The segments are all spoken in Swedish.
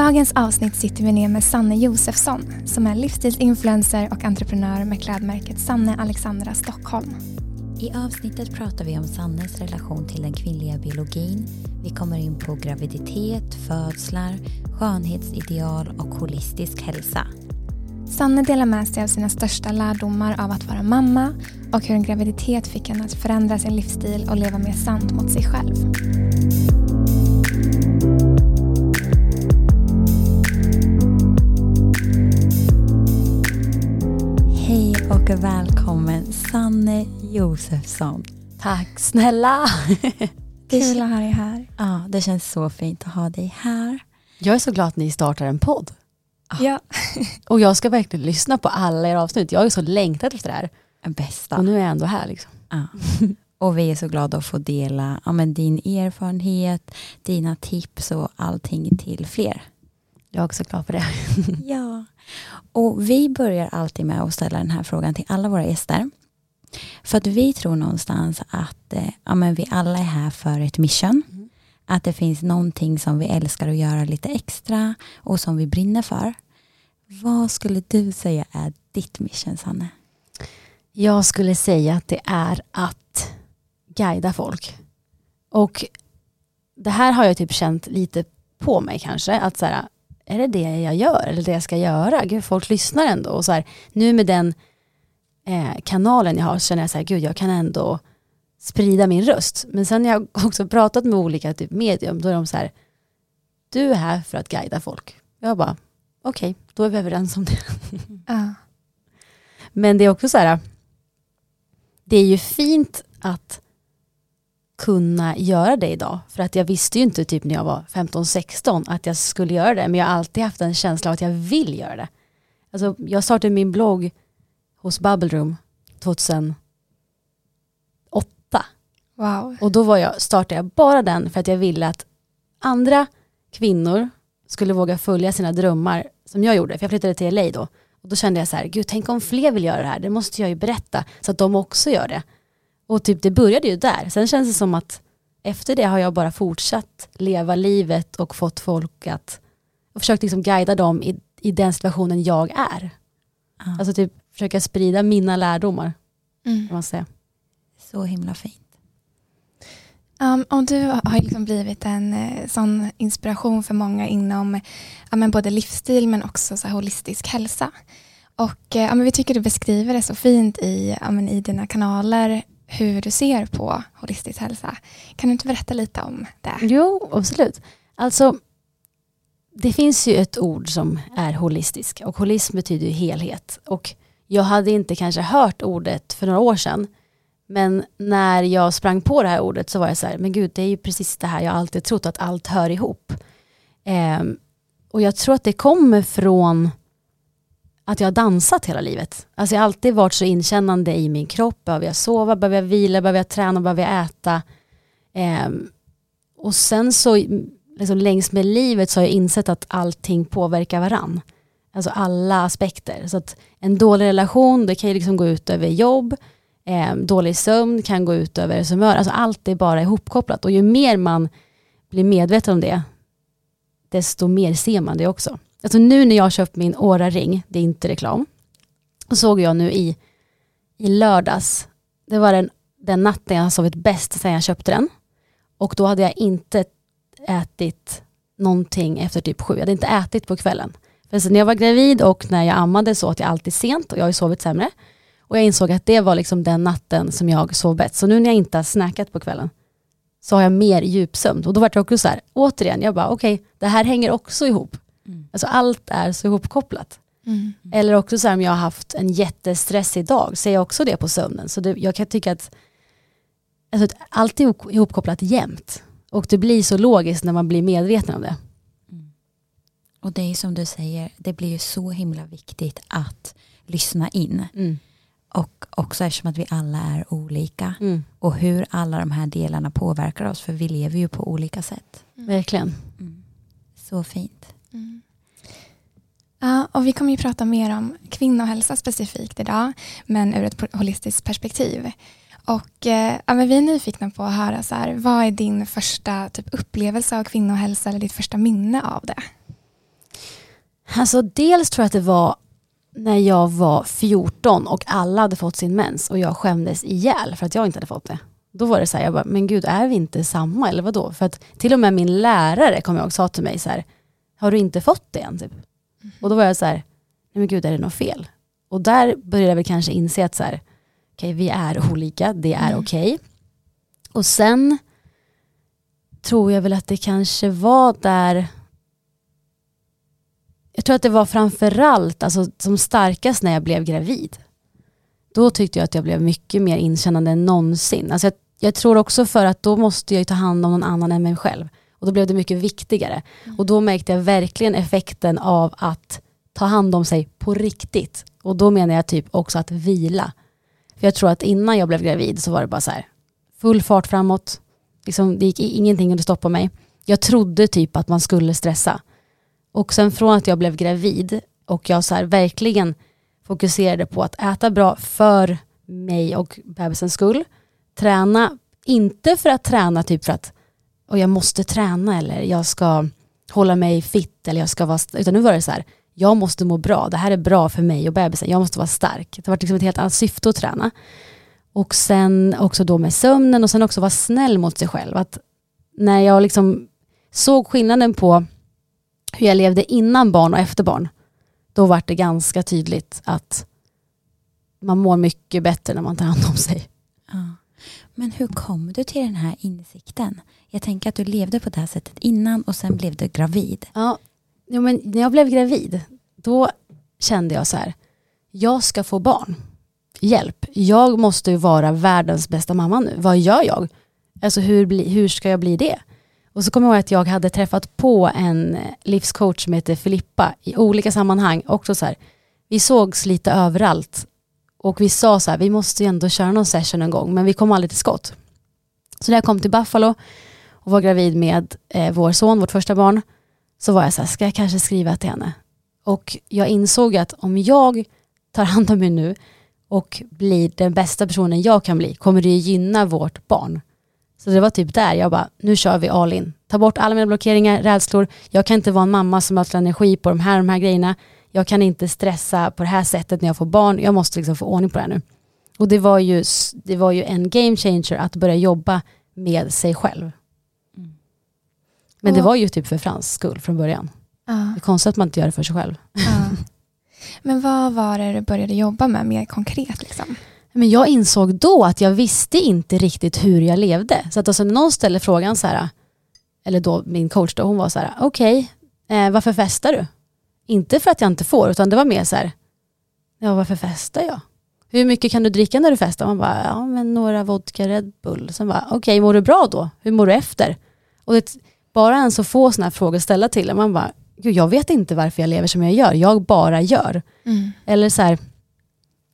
dagens avsnitt sitter vi ner med Sanne Josefsson som är livsstilsinfluencer och entreprenör med klädmärket Sanne Alexandra Stockholm. I avsnittet pratar vi om Sannes relation till den kvinnliga biologin. Vi kommer in på graviditet, födslar, skönhetsideal och holistisk hälsa. Sanne delar med sig av sina största lärdomar av att vara mamma och hur en graviditet fick henne att förändra sin livsstil och leva mer sant mot sig själv. Och välkommen Sanne Josefsson. Tack snälla. Kul att ha dig här. Ja, det känns så fint att ha dig här. Jag är så glad att ni startar en podd. Ja. Och jag ska verkligen lyssna på alla era avsnitt. Jag har ju så längtat efter det här. Bästa. Och nu är jag ändå här. Liksom. Ja. Och vi är så glada att få dela ja, men din erfarenhet, dina tips och allting till fler. Jag är också glad för det. Ja, och vi börjar alltid med att ställa den här frågan till alla våra gäster. För att vi tror någonstans att eh, ja, men vi alla är här för ett mission. Att det finns någonting som vi älskar att göra lite extra och som vi brinner för. Vad skulle du säga är ditt mission, Sanne? Jag skulle säga att det är att guida folk. Och det här har jag typ känt lite på mig kanske. Att så här, är det det jag gör eller det jag ska göra? Gud, folk lyssnar ändå. Och så här, nu med den eh, kanalen jag har så känner jag så här, gud jag kan ändå sprida min röst. Men sen när jag också pratat med olika typ medium, då är de så här, du är här för att guida folk. Jag bara, okej, okay, då är vi överens om det. Ja. Men det är också så här, det är ju fint att kunna göra det idag. För att jag visste ju inte typ när jag var 15-16 att jag skulle göra det. Men jag har alltid haft en känsla av att jag vill göra det. Alltså, jag startade min blogg hos Bubble Room 2008. Wow. Och då var jag, startade jag bara den för att jag ville att andra kvinnor skulle våga följa sina drömmar som jag gjorde. För jag flyttade till LA då. Och då kände jag så här, gud tänk om fler vill göra det här. Det måste jag ju berätta så att de också gör det. Och typ det började ju där. Sen känns det som att efter det har jag bara fortsatt leva livet och fått folk att, och försökt liksom guida dem i, i den situationen jag är. Ja. Alltså typ försöka sprida mina lärdomar, Mm. kan man säga. Så himla fint. Um, och du har liksom blivit en eh, sån inspiration för många inom ja, men både livsstil men också så här, holistisk hälsa. Och eh, ja, men vi tycker du beskriver det så fint i, ja, men i dina kanaler hur du ser på holistisk hälsa. Kan du inte berätta lite om det? Jo, absolut. Alltså, det finns ju ett ord som är holistisk och holism betyder ju helhet. Och jag hade inte kanske hört ordet för några år sedan. Men när jag sprang på det här ordet så var jag så här, men gud det är ju precis det här jag alltid trott att allt hör ihop. Eh, och jag tror att det kommer från att jag har dansat hela livet. Alltså jag har alltid varit så inkännande i min kropp. Behöver jag sova, behöver jag vila, behöver jag träna, behöver jag äta. Ehm, och sen så liksom längs med livet så har jag insett att allting påverkar varann. Alltså alla aspekter. Så att en dålig relation, det kan ju liksom gå ut över jobb. Eh, dålig sömn kan gå ut över humör. Alltså allt är bara ihopkopplat. Och ju mer man blir medveten om det, desto mer ser man det också. Alltså nu när jag har köpt min Åra-ring, det är inte reklam, så såg jag nu i, i lördags, det var den, den natten jag har sovit bäst sedan jag köpte den. Och då hade jag inte ätit någonting efter typ sju. Jag hade inte ätit på kvällen. För sen när jag var gravid och när jag ammade så åt jag alltid sent och jag har ju sovit sämre. Och jag insåg att det var liksom den natten som jag sov bäst. Så nu när jag inte har snackat på kvällen så har jag mer djupsömn. Och då var det också så här, återigen, jag bara okej, okay, det här hänger också ihop. Mm. Alltså allt är så ihopkopplat. Mm. Eller också så här om jag har haft en jättestressig dag, ser jag också det på sömnen. Så det, jag kan tycka att, alltså allt är ihop- ihopkopplat jämt. Och det blir så logiskt när man blir medveten om det. Mm. Och det är som du säger, det blir ju så himla viktigt att lyssna in. Och också eftersom att vi alla är olika. Mm. Och hur alla de här delarna påverkar oss. För vi lever ju på olika sätt. Verkligen. Så fint. Mm. Ja, och vi kommer ju prata mer om kvinnohälsa specifikt idag, men ur ett holistiskt perspektiv. Och eh, ja, men vi är nyfikna på att höra, så här, vad är din första typ, upplevelse av kvinnohälsa eller ditt första minne av det? Alltså dels tror jag att det var när jag var 14 och alla hade fått sin mens och jag skämdes ihjäl för att jag inte hade fått det. Då var det så här, jag bara, men gud är vi inte samma eller vadå? För att till och med min lärare, kom jag och sa till mig så här, har du inte fått det än? Typ. Och då var jag så här, nej men gud är det något fel? Och där började jag väl kanske inse att så här, okay, vi är olika, det är Mm. okej. Och sen tror jag väl att det kanske var där jag tror att det var framförallt alltså, som starkast när jag blev gravid. Då tyckte jag att jag blev mycket mer inkännande än någonsin. Alltså jag, jag tror också för att då måste jag ta hand om någon annan än mig själv. Och då blev det mycket viktigare. Och då märkte jag verkligen effekten av att ta hand om sig på riktigt. Och då menar jag typ också att vila. För jag tror att innan jag blev gravid så var det bara så här, full fart framåt. Liksom, det gick ingenting kunde stoppa mig. Jag trodde typ att man skulle stressa. Och sen från att jag blev gravid och jag så här verkligen fokuserade på att äta bra för mig och bebisens skull. Träna, inte för att träna typ för att och jag måste träna eller jag ska hålla mig fit eller jag ska vara, utan nu var det så här, jag måste må bra, det här är bra för mig och bebisen, jag måste vara stark. Det var liksom ett helt annat syfte att träna. Och sen också då med sömnen och sen också vara snäll mot sig själv. Att när jag liksom såg skillnaden på hur jag levde innan barn och efter barn, då var det ganska tydligt att man mår mycket bättre när man tar hand om sig. Ja. Men hur kom du till den här insikten? Jag tänker att du levde på det här sättet innan och sen blev du gravid. Ja, ja, men när jag blev gravid, då kände jag så här, jag ska få barn. Hjälp, jag måste ju vara världens bästa mamma nu. Vad gör jag? Alltså hur, bli, hur ska jag bli det? Och så kommer jag ihåg att jag hade träffat på en eh, livscoach som heter Filippa i olika sammanhang. Också så här, vi sågs lite överallt och vi sa så här, vi måste ju ändå köra någon session en gång, men vi kom aldrig till skott. Så när jag kom till Buffalo och var gravid med eh, vår son, vårt första barn, så var jag så här, ska jag kanske skriva till henne? Och jag insåg att om jag tar hand om mig nu och blir den bästa personen jag kan bli, kommer det gynna vårt barn. Så det var typ där jag bara, nu kör vi all in. Ta bort alla mina blockeringar, rädslor. Jag kan inte vara en mamma som ödslar energi på de här, de här grejerna. Jag kan inte stressa på det här sättet när jag får barn. Jag måste liksom få ordning på det här nu. Och det var ju, det var ju en game changer att börja jobba med sig själv. Men det var ju typ för Frans skull från början. Ja, Det är konstigt att man inte gör det för sig själv. ja. Men vad var det du började jobba med mer konkret? Liksom? Men jag insåg då att jag visste inte riktigt hur jag levde. Så att alltså när någon ställer frågan så här, eller då min coach då, hon var så här, okej, eh, varför festar du? Inte för att jag inte får, utan det var mer så här, ja varför festar jag? Hur mycket kan du dricka när du festar? Man bara, ja men några vodka Red Bull. Sen bara, okej, mår du bra då? Hur mår du efter? Och det, bara en så få sådana här frågor ställa till en, man bara, gud jag vet inte varför jag lever som jag gör, jag bara gör. Mm. Eller så här,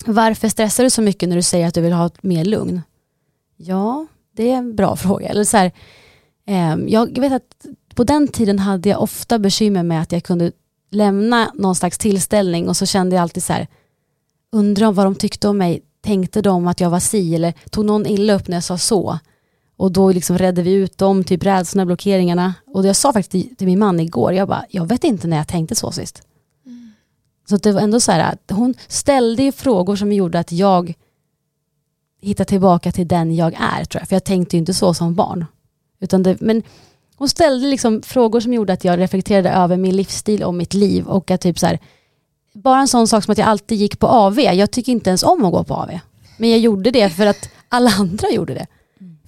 varför stressar du så mycket när du säger att du vill ha mer lugn? Ja, det är en bra fråga. Eller så här, ehm, jag vet att på den tiden hade jag ofta bekymmer med att jag kunde lämna någon slags tillställning och så kände jag alltid så här, undrar vad de tyckte om mig, tänkte de att jag var si eller tog någon illa upp när jag sa så? Och då liksom redde vi ut dem, typ rädslorna, blockeringarna. Och jag sa faktiskt till, min man igår, jag bara, jag vet inte när jag tänkte så sist. Så att det var ändå så här att hon ställde ju frågor som gjorde att jag hittade tillbaka till den jag är tror jag. För jag tänkte ju inte så som barn. Utan det, men hon ställde liksom frågor som gjorde att jag reflekterade över min livsstil och mitt liv. Och att typ så här, bara en sån sak som att jag alltid gick på AV. Jag tycker inte ens om att gå på AV. Men jag gjorde det för att alla andra gjorde det.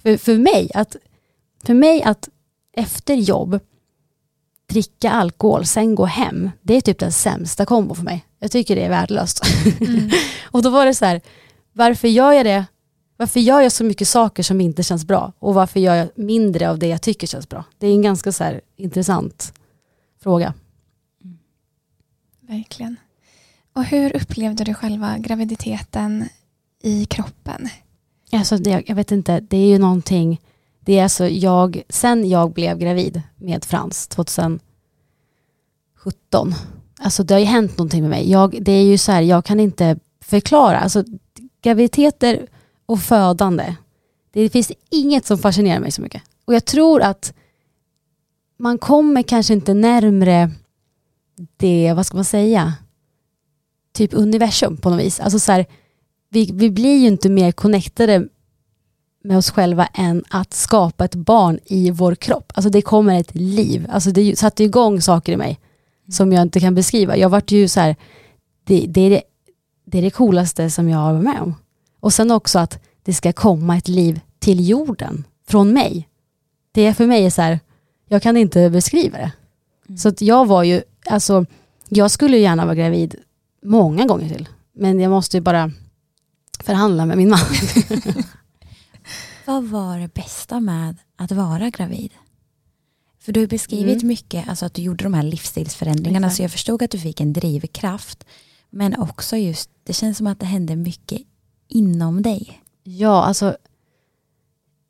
För, för, mig att, för mig att efter jobb dricka alkohol, sen gå hem, det är typ den sämsta kombo för mig. Jag tycker det är värdelöst. Mm. och då var det så här, varför gör jag det? Varför gör jag så mycket saker som inte känns bra? Och varför gör jag mindre av det jag tycker känns bra? Det är en ganska så här intressant fråga. Verkligen. Och hur upplevde du själva graviditeten i kroppen? Alltså det, jag vet inte, det är ju någonting, det är alltså jag, sen jag blev gravid med Frans 2017, alltså det har ju hänt någonting med mig. Jag, det är ju så här, jag kan inte förklara, alltså graviditeter och födande, det finns inget som fascinerar mig så mycket. Och jag tror att man kommer kanske inte närmre det, vad ska man säga, typ universum på något vis. Alltså så här, vi, vi blir ju inte mer connectade med oss själva än att skapa ett barn i vår kropp. Alltså det kommer ett liv. Alltså det satte igång saker i mig som jag inte kan beskriva. Jag vart ju så här, det, det, är det, det är det coolaste som jag har varit med om. Och sen också att det ska komma ett liv till jorden från mig. Det är för mig är så här, jag kan inte beskriva det. Mm. Så att jag var ju, alltså, jag skulle gärna vara gravid många gånger till. Men jag måste ju bara förhandla med min man. Vad var det bästa med att vara gravid? För du har beskrivit mm. mycket, alltså att du gjorde de här livsstilsförändringarna, Exakt. så jag förstod att du fick en drivkraft. Men också just, det känns som att det hände mycket inom dig. Ja, alltså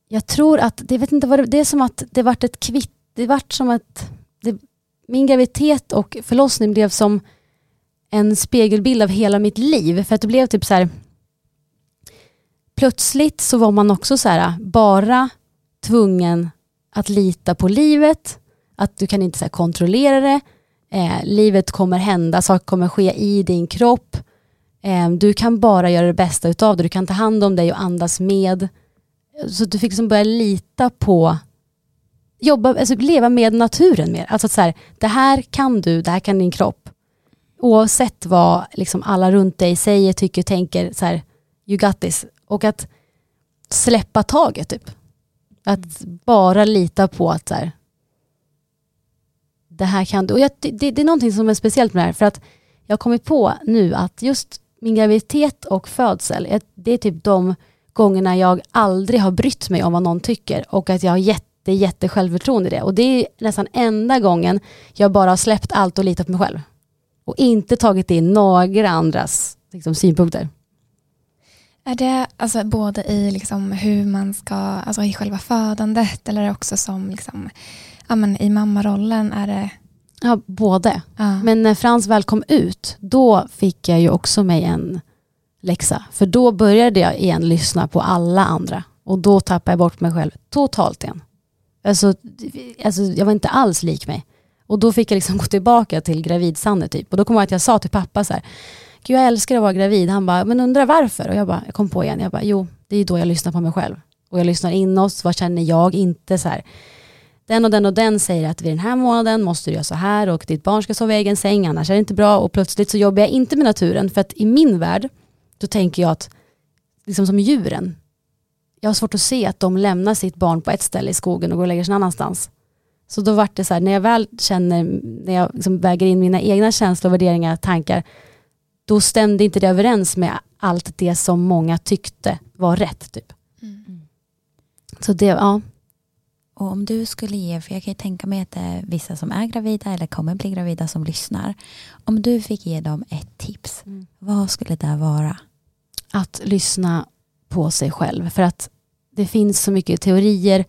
jag tror att, det, vet inte vad det, det är som att det vart ett kvitt, det vart som att det, min graviditet och förlossning blev som en spegelbild av hela mitt liv. För att det blev typ så här, plötsligt så var man också så här, bara tvungen att lita på livet, att du kan inte så kontrollera det, eh, livet kommer hända, saker kommer ske i din kropp, eh, du kan bara göra det bästa utav det, du kan ta hand om dig och andas med. Så du fick liksom börja lita på, jobba, alltså leva med naturen mer. Alltså att så här, det här kan du, det här kan din kropp. Oavsett vad liksom alla runt dig säger, tycker, tänker, så här, you got this. Och att släppa taget typ. Att bara lita på att så här, det här kan du. Och jag, det, det, är någonting som är speciellt med det här, för att jag har kommit på nu att just min graviditet och födsel, det är typ de gångerna jag aldrig har brytt mig om vad någon tycker och att jag har jätte, jätte självförtroende i det. Och det är nästan enda gången jag bara har släppt allt och litat på mig själv. Och inte tagit in några andras liksom, synpunkter. Är det alltså både i liksom hur man ska, alltså i själva födandet eller också som liksom, ja, men i mammarollen? Är det... Ja, både. Ja. Men när Frans väl kom ut, då fick jag ju också mig en läxa. För då började jag igen lyssna på alla andra. Och då tappade jag bort mig själv totalt igen. Alltså, alltså jag var inte alls lik mig. Och då fick jag liksom gå tillbaka till gravid-Sanne typ. Och då kom jag att jag sa till pappa så här, jag älskar att vara gravid. Han bara, men undrar varför? Och jag bara, jag kom på igen, jag bara, jo det är då jag lyssnar på mig själv. Och jag lyssnar inåt, vad känner jag? Inte så här, den och den och den säger att vid den här månaden måste du göra så här och ditt barn ska sova i egen säng, annars är det inte bra. Och plötsligt så jobbar jag inte med naturen, för att i min värld, då tänker jag att, liksom som djuren, jag har svårt att se att de lämnar sitt barn på ett ställe i skogen och går och lägger sig någon annanstans. Så då vart det så här, när jag väl känner, när jag liksom väger in mina egna känslor, värderingar, tankar, då stämde inte det överens med allt det som många tyckte var rätt. Typ. Mm. Så det, ja. Och om du skulle ge, för jag kan ju tänka mig att det är vissa som är gravida eller kommer bli gravida som lyssnar. Om du fick ge dem ett tips, mm. vad skulle det vara? Att lyssna på sig själv. För att det finns så mycket teorier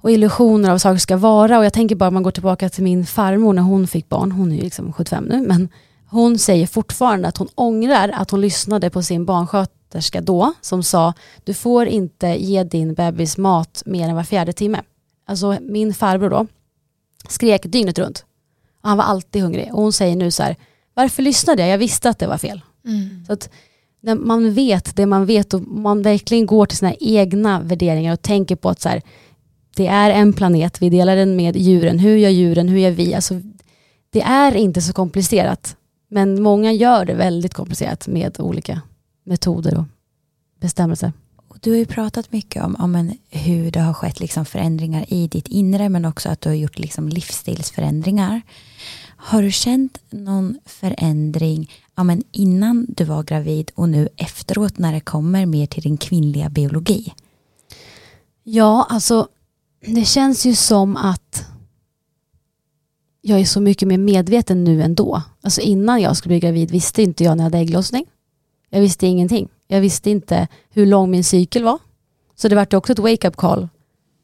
och illusioner av saker ska vara. Och jag tänker bara om man går tillbaka till min farmor när hon fick barn. Hon är ju liksom 75 nu. Men hon säger fortfarande att hon ångrar att hon lyssnade på sin barnsköterska då som sa du får inte ge din bebis mat mer än var fjärde timme. Alltså min farbror då skrek dygnet runt. Och han var alltid hungrig och hon säger nu så här varför lyssnade jag? Jag visste att det var fel. Mm. Så att när man vet det man vet och man verkligen går till sina egna värderingar och tänker på att så här, det är en planet, vi delar den med djuren, hur gör djuren, hur gör vi? Alltså, det är inte så komplicerat men många gör det väldigt komplicerat med olika metoder och bestämmelser. Du har ju pratat mycket om, om en, hur det har skett liksom förändringar i ditt inre men också att du har gjort liksom livsstilsförändringar. Har du känt någon förändring ja, men innan du var gravid och nu efteråt när det kommer mer till din kvinnliga biologi? Ja, alltså det känns ju som att jag är så mycket mer medveten nu än då. Alltså innan jag skulle bli gravid visste inte jag när jag hade ägglossning. Jag visste ingenting. Jag visste inte hur lång min cykel var. Så det var också ett wake-up call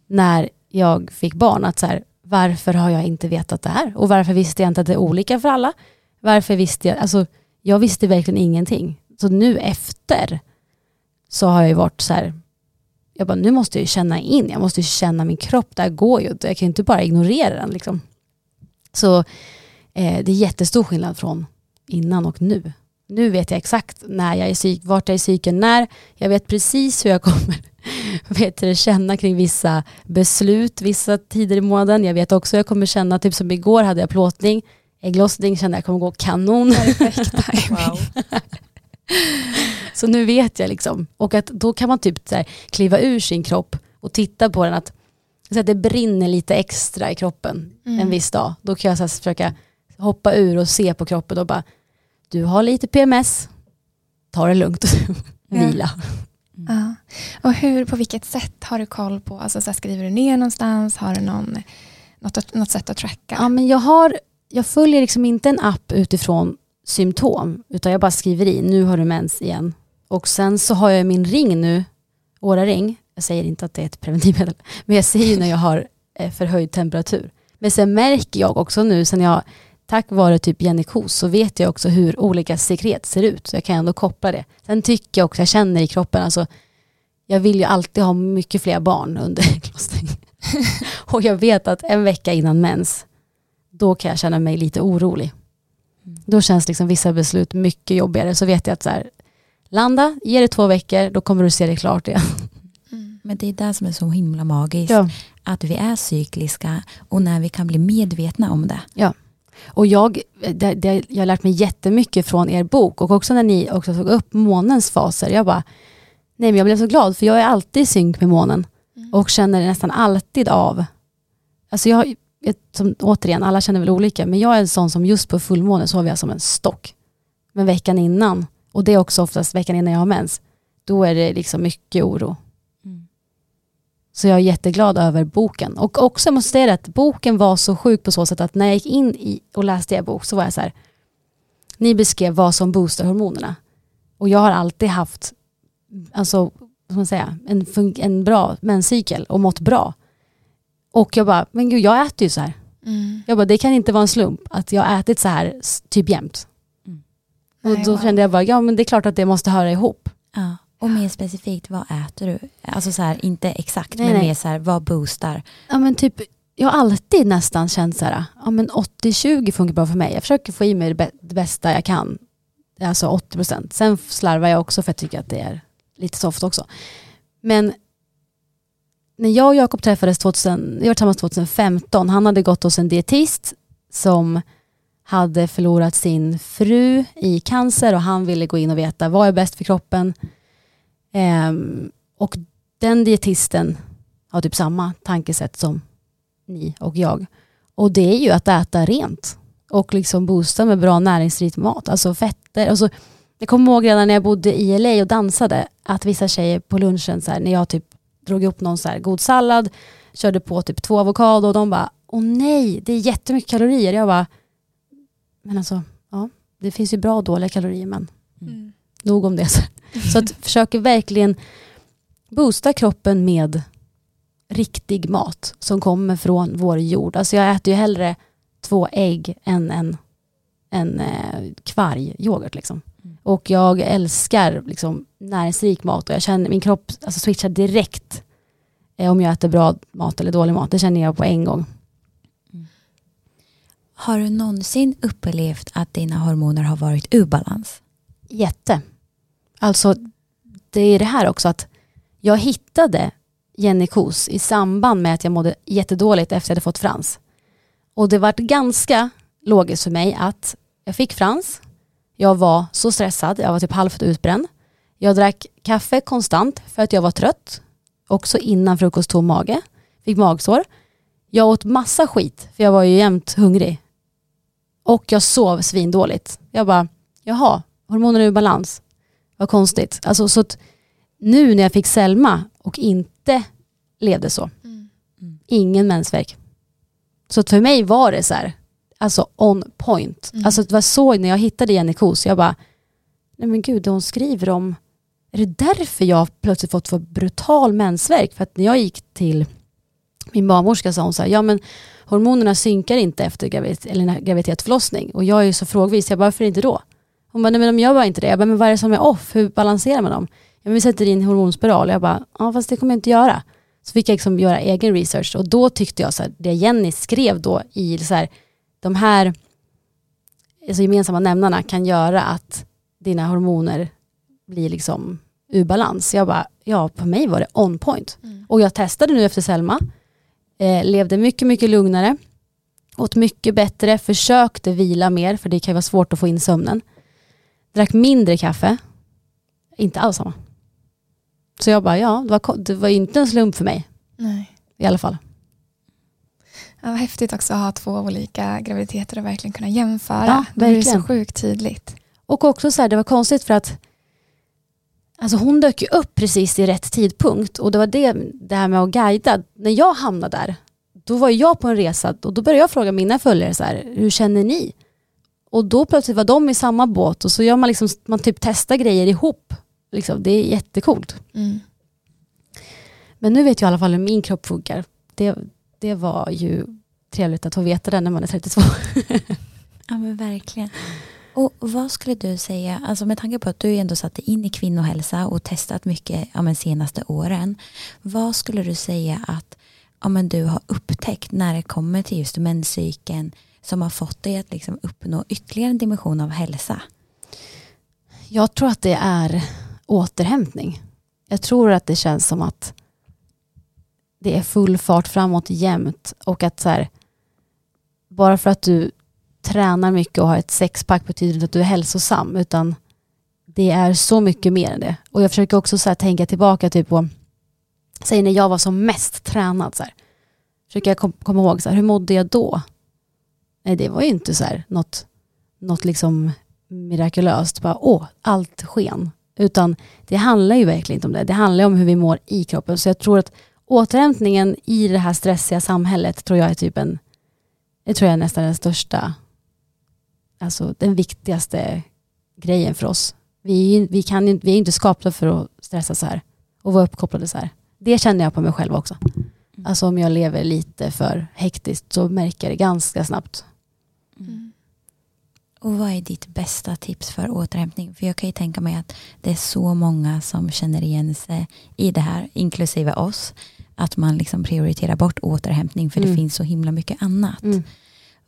när jag fick barn. Att så här, varför har jag inte vetat det här? Och varför visste jag inte att det är olika för alla? Varför visste jag? Alltså, jag visste verkligen ingenting. Så nu efter så har jag ju varit så här, jag bara, nu måste jag ju känna in, jag måste ju känna min kropp, det här går ju inte, jag kan ju inte bara ignorera den. Liksom. Så Eh, det är jättestor skillnad från innan och nu. Nu vet jag exakt när jag är psyk, vart jag är i cykeln, när. Jag vet precis hur jag kommer vet du, känna kring vissa beslut, vissa tider i månaden. Jag vet också hur jag kommer känna, typ som igår hade jag plåtning, ägglossning kände jag kommer gå kanon. Wow. Så nu vet jag liksom. Och att då kan man typ så här, kliva ur sin kropp och titta på den att, så att det brinner lite extra i kroppen Mm. en viss dag. Då kan jag så här, försöka hoppa ur och se på kroppen och bara, du har lite PMS, ta det lugnt, vila. Ja. Och hur, på vilket sätt har du koll på, alltså så här, skriver du ner någonstans, har du någon, något, något sätt att tracka? Ja, men jag, har, jag följer liksom inte en app utifrån symptom, utan jag bara skriver i, nu har du mens igen. Och sen så har jag min ring nu, Åra-ring, jag säger inte att det är ett preventivmedel, men jag ser ju när jag har eh, förhöjd temperatur. Men sen märker jag också nu, sen jag, tack vare typ genikos, så vet jag också hur olika sekret ser ut, så jag kan ändå koppla det. Sen tycker jag också, jag känner i kroppen, alltså, jag vill ju alltid ha mycket fler barn under ägglossning. Och jag vet att en vecka innan mens, då kan jag känna mig lite orolig. Då känns liksom vissa beslut mycket jobbigare. Så vet jag att så här, landa, ge det två veckor, då kommer du se det klart igen. Men det är det som är så himla magiskt. Ja. Att vi är cykliska och när vi kan bli medvetna om det. Och jag, det, det, jag har lärt mig jättemycket från er bok och också när ni också tog upp månens faser. Jag bara, nej men jag blev så glad för jag är alltid i synk med månen Mm. och känner nästan alltid av. Alltså jag, jag, som, återigen, alla känner väl olika, men jag är en sån som just på fullmåne sover jag som en stock. Men veckan innan, och det är också oftast veckan innan jag har mens, då är det liksom mycket oro. Så jag är jätteglad över boken. Och också måste säga att boken var så sjuk på så sätt att när jag gick in i och läste er bok så var jag så här, ni beskrev vad som boostar hormonerna. Och jag har alltid haft, alltså, vad man säga, en, en bra menscykel och mått bra. Och jag bara, men gud jag äter ju så här. Mm. Jag bara, det kan inte vara en slump att jag har ätit så här typ jämt. Mm. Och då kände jag bara, ja men det är klart att det måste höra ihop. Ja. Och mer specifikt, vad äter du? Alltså så här, inte exakt, Nej, men nej. mer så här, vad boostar? Ja men typ, jag har alltid nästan känt så här, ja men 80-20 funkar bra för mig. Jag försöker få i mig det, bä- det bästa jag kan. Alltså 80%. Sen slarvar jag också för jag tycker att det är lite soft också. Men när jag och Jakob träffades 2000, vi var tillsammans 2015, han hade gått hos en dietist som hade förlorat sin fru i cancer och han ville gå in och veta vad är bäst för kroppen. Ehm, och den dietisten har typ samma tankesätt som ni och jag. Och det är ju att äta rent och liksom boosta med bra näringsrik mat, alltså fetter. Alltså, jag kommer ihåg redan när jag bodde i LA och dansade att vissa tjejer på lunchen, så här, när jag typ drog upp någon så här god sallad, körde på typ två avokado och de bara, åh nej, det är jättemycket kalorier. Jag bara, men alltså, ja, det finns ju bra och dåliga kalorier, men Mm nog om det. Så att försöker verkligen boosta kroppen med riktig mat som kommer från vår jord. Alltså jag äter ju hellre två ägg än en, en eh, kvargyoghurt. Liksom. Mm. Och jag älskar liksom, näringsrik mat och jag känner min kropp alltså, switchar direkt eh, om jag äter bra mat eller dålig mat. Det känner jag på en gång. Har du någonsin upplevt att dina hormoner har varit ur balans? Jätte. Alltså det är det här också att jag hittade Jenny Kos i samband med att jag mådde jättedåligt efter att jag hade fått frans. Och det var ganska logiskt för mig att jag fick frans, jag var så stressad, jag var typ halvt utbränd. Jag drack kaffe konstant för att jag var trött, också innan frukost tom mage, fick magsår. Jag åt massa skit för jag var ju jämt hungrig. Och jag sov svindåligt. Jag bara, jaha, hormonerna är ur balans. Vad konstigt. Alltså, så nu när jag fick Selma och inte levde så, Mm. ingen mensvärk. Så för mig var det så här, alltså on point. Mm. Alltså det var så när jag hittade Jenny Kos, jag bara, nej men gud hon skriver om, är det därför jag plötsligt fått för brutal mensvärk? För att när jag gick till min barnmorska sa hon så här, ja men hormonerna synkar inte efter gravid, eller graviditet förlossning. Och jag är ju så frågvis, jag bara, varför inte då? Hon bara, nej men de gör bara inte det. Jag bara, men vad är det som är off? Hur balanserar man dem? Ja, men vi sätter in hormonspiral. Jag bara, ja fast det kommer jag inte göra. Så fick jag liksom göra egen research och då tyckte jag så här, det Jenny skrev då i så här, de här alltså gemensamma nämnarna kan göra att dina hormoner blir liksom ur balans. Jag bara, ja på mig var det on point. Mm. Och jag testade nu efter Selma, eh, levde mycket, mycket lugnare, åt mycket bättre, försökte vila mer, för det kan ju vara svårt att få in sömnen. Drack mindre kaffe, inte alls samma. Så jag bara, ja, det var, det var inte en slump för mig Nej. i alla fall. Ja, vad häftigt också att ha två olika graviditeter och verkligen kunna jämföra. Ja, Det blir verkligen. så sjukt tydligt. Och också så här, det var konstigt för att alltså hon dök ju upp precis i rätt tidpunkt och det var det, det här med att guida. När jag hamnade där, då var jag på en resa och då började jag fråga mina följare så här, hur känner ni? Och då plötsligt var de i samma båt och så gör man liksom, man typ testar grejer ihop. Liksom, det är jättecoolt. Mm. Men nu vet jag i alla fall hur min kropp funkar. Det, det var ju trevligt att få veta det när man är 32. Ja men verkligen. Och vad skulle du säga, alltså med tanke på att du ändå satt in i kvinnohälsa och testat mycket ja, men senaste åren. Vad skulle du säga att ja, men du har upptäckt när det kommer till just menscykeln som har fått dig att liksom uppnå ytterligare en dimension av hälsa? Jag tror att det är återhämtning. Jag tror att det känns som att det är full fart framåt jämt och att så här, bara för att du tränar mycket och har ett sexpack betyder inte att du är hälsosam utan det är så mycket mer än det. Och jag försöker också så här tänka tillbaka typ på, säg när jag var som mest tränad så här. Försöker jag kom, komma ihåg så här, hur mådde jag då? Nej det var ju inte så här något, något liksom mirakulöst, bara åh, allt sken. Utan det handlar ju verkligen inte om det. Det handlar om hur vi mår i kroppen. Så jag tror att återhämtningen i det här stressiga samhället tror jag är typ en, det tror jag är nästan den största, alltså den viktigaste grejen för oss. Vi, vi, kan, vi är inte skapta för att stressa så här och vara uppkopplade så här. Det känner jag på mig själv också. Alltså om jag lever lite för hektiskt så märker jag det ganska snabbt. Mm. Och vad är ditt bästa tips för återhämtning? För jag kan ju tänka mig att det är så många som känner igen sig i det här, inklusive oss. Att man liksom prioriterar bort återhämtning för det Mm. finns så himla mycket annat. Mm.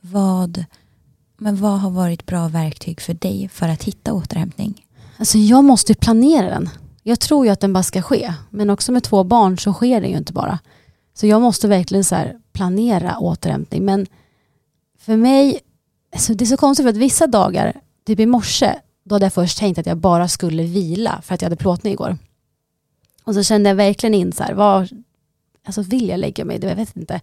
Vad, men vad har varit bra verktyg för dig för att hitta återhämtning? Alltså jag måste ju planera den. Jag tror ju att den bara ska ske. Men också med två barn så sker den ju inte bara. Så jag måste verkligen så planera återhämtning. Men för mig, alltså det är så konstigt för att vissa dagar, typ i morse, då hade jag först tänkt att jag bara skulle vila för att jag hade plåtning igår. Och så kände jag verkligen in så här, var, alltså vill jag lägga mig? Det jag vet inte.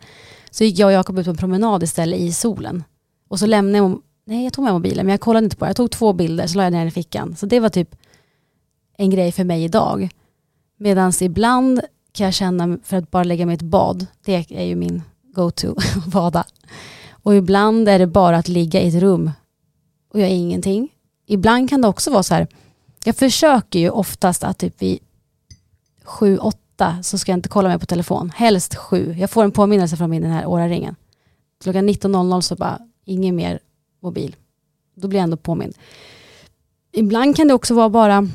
Så gick jag och Jakob ut på en promenad istället i solen. Och så lämnade jag, nej jag tog med mobilen men jag kollade inte på det. Jag tog två bilder så la jag ner den i fickan. Så det var typ en grej för mig idag. Medan ibland kan jag känna för att bara lägga mig i ett bad, det är ju min go-to, bada. Och ibland är det bara att ligga i ett rum och göra ingenting. Ibland kan det också vara så här, jag försöker ju oftast att typ vid sju, åtta så ska jag inte kolla mig på telefon. Helst sju. Jag får en påminnelse från min den här åraringen Klockan 19.00 så bara, ingen mer mobil. Då blir jag ändå påmind. Ibland kan det också vara bara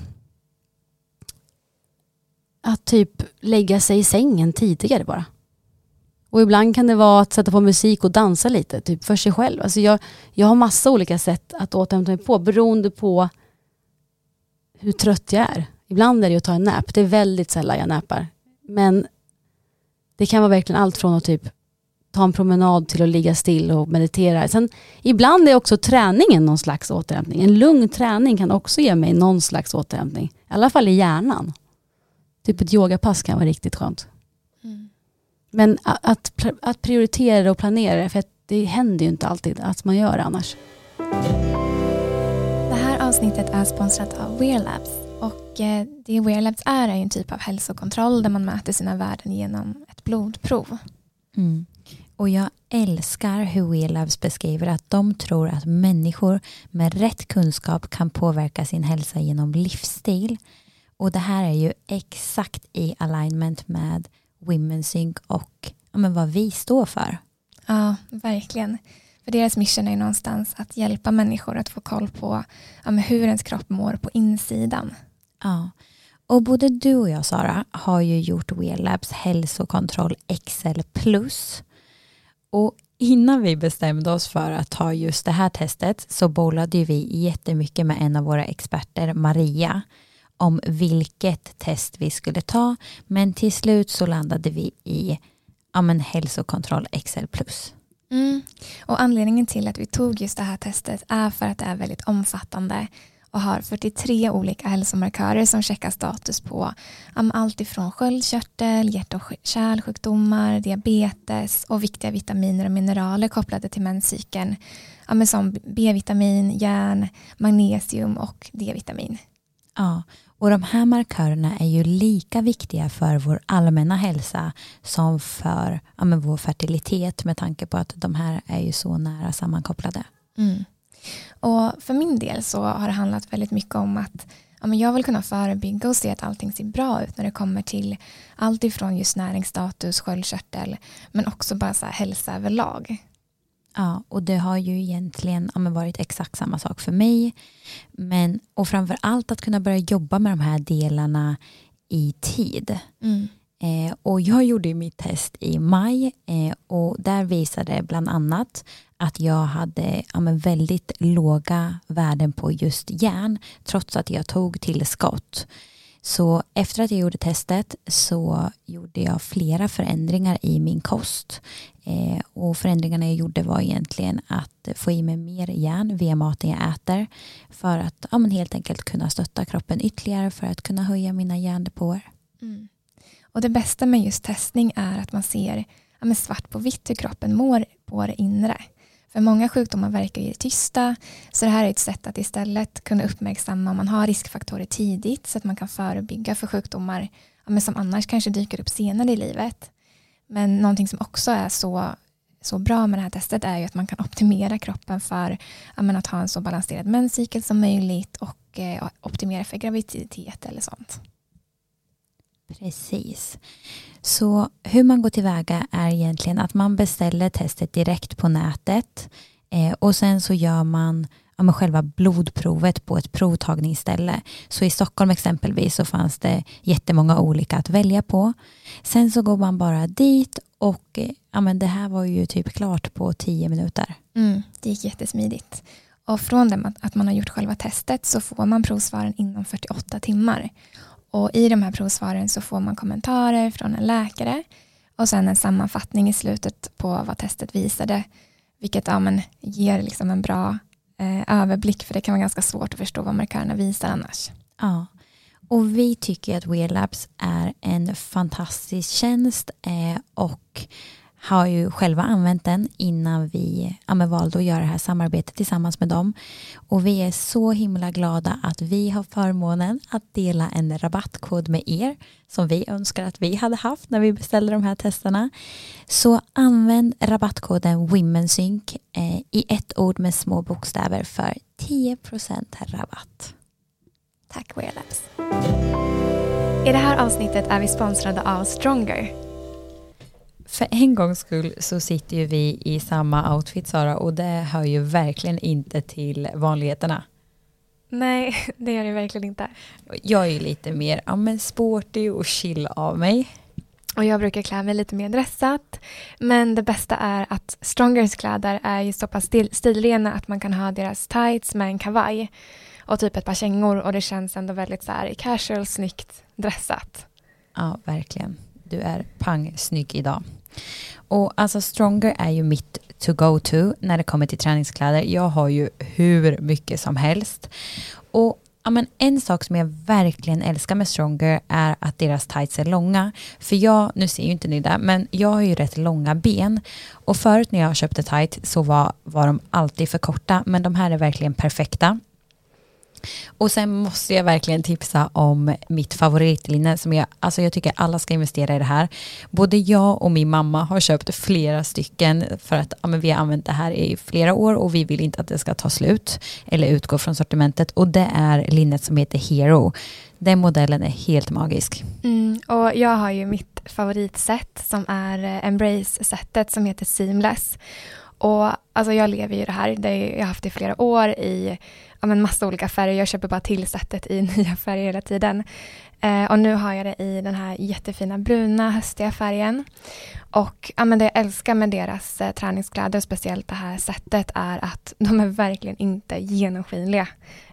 att typ lägga sig i sängen tidigare bara. Och ibland kan det vara att sätta på musik och dansa lite, typ för sig själv. Alltså jag, jag har massa olika sätt att återhämta mig på beroende på hur trött jag är. Ibland är det att ta en nap, det är väldigt sällan jag näpar. Men det kan vara verkligen allt från att typ ta en promenad till att ligga still och meditera. Sen, ibland är också träningen någon slags återhämtning. En lugn träning kan också ge mig någon slags återhämtning. I alla fall i hjärnan. Typ ett yogapass kan vara riktigt skönt. Men att, att prioritera och planera, för att det händer ju inte alltid att man gör det annars. Det här avsnittet är sponsrat av Wear Labs. Och eh, det Wear Labs är är en typ av hälsokontroll där man mäter sina värden genom ett blodprov. Mm. Och jag älskar hur WeLabs beskriver att de tror att människor med rätt kunskap kan påverka sin hälsa genom livsstil. Och det här är ju exakt i alignment med Women's Sync och ja, men vad vi står för. Ja, verkligen. För deras mission är någonstans att hjälpa människor att få koll på ja, hur ens kropp mår på insidan. Ja. Och både du och jag Sara har ju gjort WeLabs hälsokontroll XL plus. Och innan vi bestämde oss för att ta just det här testet så bollade vi jättemycket med en av våra experter, Maria, om vilket test vi skulle ta. Men till slut så landade vi i ja, men hälsokontroll XL+. Mm. Och anledningen till att vi tog just det här testet är för att det är väldigt omfattande och har 43 olika hälsomarkörer som checkar status på allt ifrån sköldkörtel, hjärt och kärlsjukdomar, diabetes och viktiga vitaminer och mineraler kopplade till menscykeln som B-vitamin, järn, magnesium och D-vitamin. Ja, och de här markörerna är ju lika viktiga för vår allmänna hälsa som för ja, vår fertilitet med tanke på att de här är ju så nära sammankopplade. Mm. Och för min del så har det handlat väldigt mycket om att ja, men jag vill kunna förebygga och se att allting ser bra ut när det kommer till allt ifrån just näringsstatus, sköldkörtel men också bara så här hälsa överlag. Ja, och det har ju egentligen ja, varit exakt samma sak för mig. Men, och framför allt att kunna börja jobba med de här delarna i tid. Mm. Eh, och jag gjorde mitt test i maj eh, och där visade bland annat att jag hade ja, väldigt låga värden på just järn trots att jag tog tillskott. Så efter att jag gjorde testet så gjorde jag flera förändringar i min kost. Eh, och förändringarna jag gjorde var egentligen att få i mig mer järn via maten jag äter för att ja, men helt enkelt kunna stötta kroppen ytterligare för att kunna höja mina järndepåer. Mm. Och det bästa med just testning är att man ser ja, svart på vitt hur kroppen mår på det inre. För många sjukdomar verkar ju tysta, så det här är ett sätt att istället kunna uppmärksamma om man har riskfaktorer tidigt så att man kan förebygga för sjukdomar ja, som annars kanske dyker upp senare i livet. Men någonting som också är så, så bra med det här testet är ju att man kan optimera kroppen för ja, att ha en så balanserad menscykel som möjligt och eh, optimera för graviditet eller sånt. Precis. Så hur man går tillväga är egentligen att man beställer testet direkt på nätet eh, och sen så gör man ja, själva blodprovet på ett provtagningsställe. Så i Stockholm exempelvis så fanns det jättemånga olika att välja på. Sen så går man bara dit och ja, men det här var ju typ klart på tio minuter. Mm, det gick jättesmidigt. Och från det att man har gjort själva testet så får man provsvaren inom 48 timmar. Och I de här provsvaren så får man kommentarer från en läkare och sen en sammanfattning i slutet på vad testet visade. Vilket ja, men, ger liksom en bra eh, överblick för det kan vara ganska svårt att förstå vad markörerna visar annars. Ja, och vi tycker att WearLabs är en fantastisk tjänst eh, och har ju själva använt den innan vi ja, valde att göra det här samarbetet tillsammans med dem. Och vi är så himla glada att vi har förmånen att dela en rabattkod med er som vi önskar att vi hade haft när vi beställde de här testerna. Så använd rabattkoden WomenSync eh, i ett ord med små bokstäver för 10% rabatt. Tack Wearlabs. I det här avsnittet är vi sponsrade av Stronger för en gångs skull så sitter ju vi i samma outfit Sara och det hör ju verkligen inte till vanligheterna. Nej, det gör det verkligen inte. Jag är ju lite mer ja, men sporty och chill av mig. Och jag brukar klä mig lite mer dressat. Men det bästa är att Strongers kläder är ju så pass stil stilrena att man kan ha deras tights med en kavaj och typ ett par kängor och det känns ändå väldigt så här casual, snyggt dressat. Ja, verkligen. Du är pang snygg idag. Och alltså Stronger är ju mitt to go to när det kommer till träningskläder. Jag har ju hur mycket som helst. Och ja, men en sak som jag verkligen älskar med Stronger är att deras tights är långa. För jag, nu ser ju inte ni det, men jag har ju rätt långa ben. Och förut när jag köpte tight så var, var de alltid för korta, men de här är verkligen perfekta. Och sen måste jag verkligen tipsa om mitt favoritlinne som jag, alltså jag tycker alla ska investera i det här. Både jag och min mamma har köpt flera stycken för att ja, men vi har använt det här i flera år och vi vill inte att det ska ta slut eller utgå från sortimentet och det är linnet som heter Hero. Den modellen är helt magisk. Mm, och jag har ju mitt favoritset som är eh, Embrace-sättet som heter Seamless. Och alltså jag lever ju det här, det jag har haft det i flera år i ja, men massa olika färger. Jag köper bara tillsättet i nya färger hela tiden. Eh, och nu har jag det i den här jättefina bruna höstiga färgen. Och ja, men det jag älskar med deras eh, träningskläder, speciellt det här sättet, är att de är verkligen inte genomskinliga.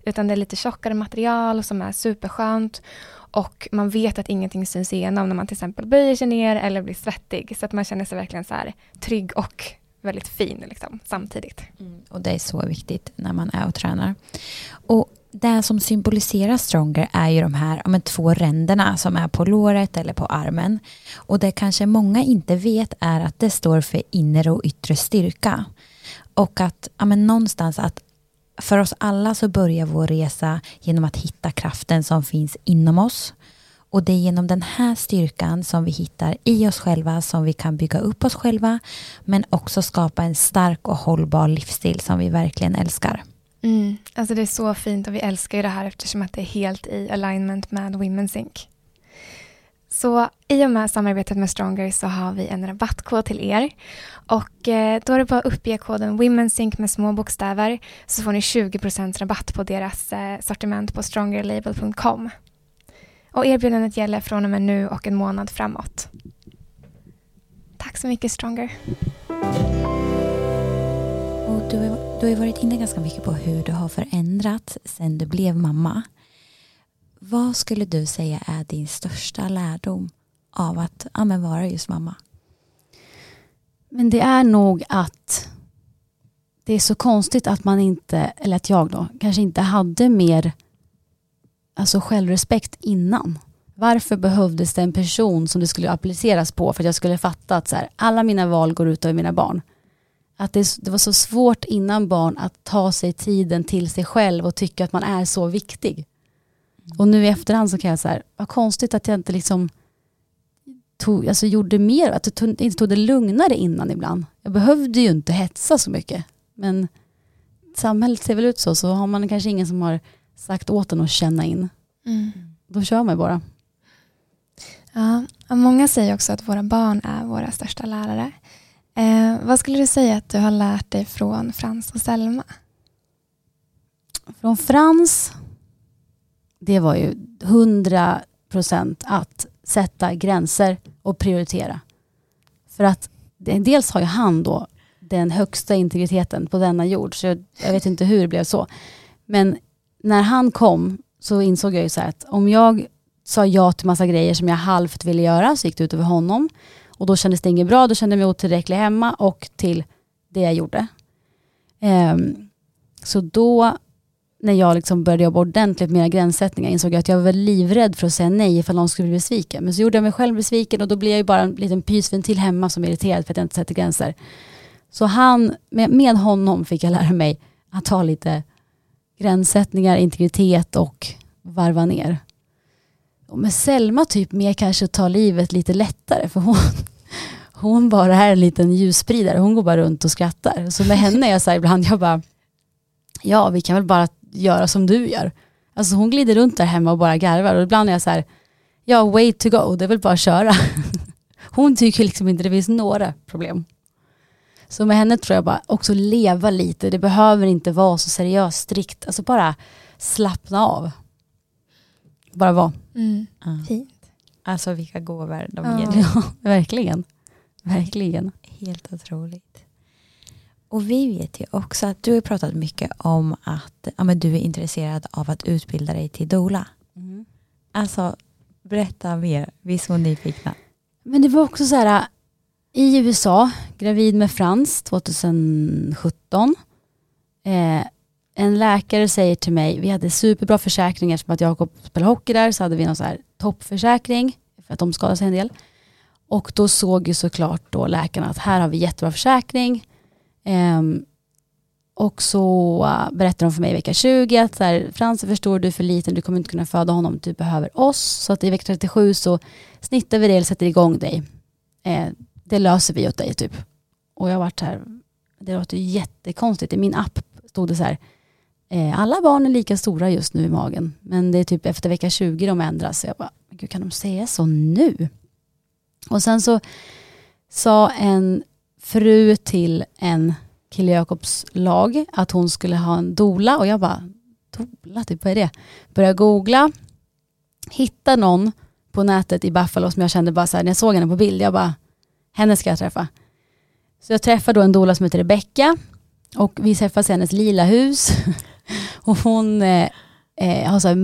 Utan det är lite tjockare material som är superskönt. Och man vet att ingenting syns igenom när man till exempel böjer sig ner eller blir svettig. Så att man känner sig verkligen så här trygg och väldigt fin liksom, samtidigt. Mm. Och det är så viktigt när man är och tränar. Och det som symboliserar Stronger är ju de här ja, två ränderna som är på låret eller på armen. Och det kanske många inte vet är att det står för inre och yttre styrka. Och att ja, men någonstans att för oss alla så börjar vår resa genom att hitta kraften som finns inom oss. Och det är genom den här styrkan som vi hittar i oss själva som vi kan bygga upp oss själva men också skapa en stark och hållbar livsstil som vi verkligen älskar. Mm. Alltså det är så fint och vi älskar ju det här eftersom att det är helt i alignment med Women's Inc. Så i och med samarbetet med Stronger så har vi en rabattkod till er. Och eh, då är det bara att uppge koden WomenSync med små bokstäver så får ni 20% rabatt på deras eh, sortiment på strongerlabel.com. Och erbjudandet gäller från och med nu och en månad framåt. Tack så mycket Stronger. Och du, du har varit inne ganska mycket på hur du har förändrats sedan du blev mamma. Vad skulle du säga är din största lärdom av att ja, men vara just mamma? Men det är nog att det är så konstigt att man inte, eller att jag då, kanske inte hade mer alltså självrespekt innan. Varför behövdes det en person som det skulle appliceras på för att jag skulle fatta att så här, alla mina val går ut över mina barn? Att det, det, var så svårt innan barn att ta sig tiden till sig själv och tycka att man är så viktig. Och nu i efterhand så kan jag säga, vad konstigt att jag inte liksom tog, alltså gjorde mer, att jag tog, inte tog det lugnare innan ibland. Jag behövde ju inte hetsa så mycket. Men samhället ser väl ut så, så har man kanske ingen som har sagt åt en att känna in. Mm. Då kör man bara. Ja, många säger också att våra barn är våra största lärare. Eh, vad skulle du säga att du har lärt dig från Frans och Selma? Från Frans, det var ju hundra procent att sätta gränser och prioritera. För att dels har ju han då den högsta integriteten på denna jord, så jag, jag vet inte hur det blev så. Men när han kom så insåg jag ju så att om jag sa ja till massa grejer som jag halvt ville göra så gick det ut över honom. Och då kändes det inget bra, då kände jag mig otillräcklig hemma och till det jag gjorde. Um, så då när jag liksom började jobba ordentligt med mina gränssättningar insåg jag att jag var livrädd för att säga nej ifall någon skulle bli besviken. Men så gjorde jag mig själv besviken och då blir jag ju bara en liten pysventil hemma som är irriterad för att jag inte sätter gränser. Så han, med, med honom fick jag lära mig att ta lite gränssättningar, integritet och varva ner. Och med Selma typ mer kanske ta livet lite lättare för hon, hon bara är en liten ljusspridare. Hon går bara runt och skrattar. Så med henne är jag så här ibland, jag bara, ja vi kan väl bara göra som du gör. Alltså hon glider runt där hemma och bara garvar och ibland är jag så här, ja way to go, det är väl bara att köra. Hon tycker liksom inte det finns några problem. Så med henne tror jag bara också leva lite, det behöver inte vara så seriöst strikt, alltså bara slappna av. Bara vara. Mm. Ja. Fint. Alltså vilka gåvor de ja. ger. Ja, verkligen. Verkligen. Helt otroligt. Och vi vet ju också att du har pratat mycket om att ja, men du är intresserad av att utbilda dig till doula. Mm. Alltså, berätta mer. Vi är så nyfikna. Men det var också så här, i USA, gravid med Frans 2017. Eh, en läkare säger till mig, vi hade superbra försäkring eftersom att Jakob spelade hockey där, så hade vi någon så här toppförsäkring för att de skadade sig en del. Och då såg ju såklart då läkarna att här har vi jättebra försäkring. Eh, och så äh, uh, berättade de för mig i vecka 20 att så här, Frans förstår du är för liten, du kommer inte kunna föda honom, du behöver oss. Så att i vecka 37 så snittar vi det eller sätter igång dig. Eh, det löser vi åt dig typ. Och jag vart här, det låter jättekonstigt. I min app stod det så här, eh, alla barn är lika stora just nu i magen. Men det är typ efter vecka 20 de ändras. Så jag bara, gud kan de säga så nu? Och sen så sa en fru till en kille Jakobs lag att hon skulle ha en dola och jag bara, dola, typ vad är det? Började googla, hitta någon på nätet i Buffalo som jag kände bara så här, när jag såg henne på bild, jag bara, henne ska jag träffa. Så jag träffar då en doula som heter Rebecka och vi träffas i hennes lila hus. och hon eh, eh, har så här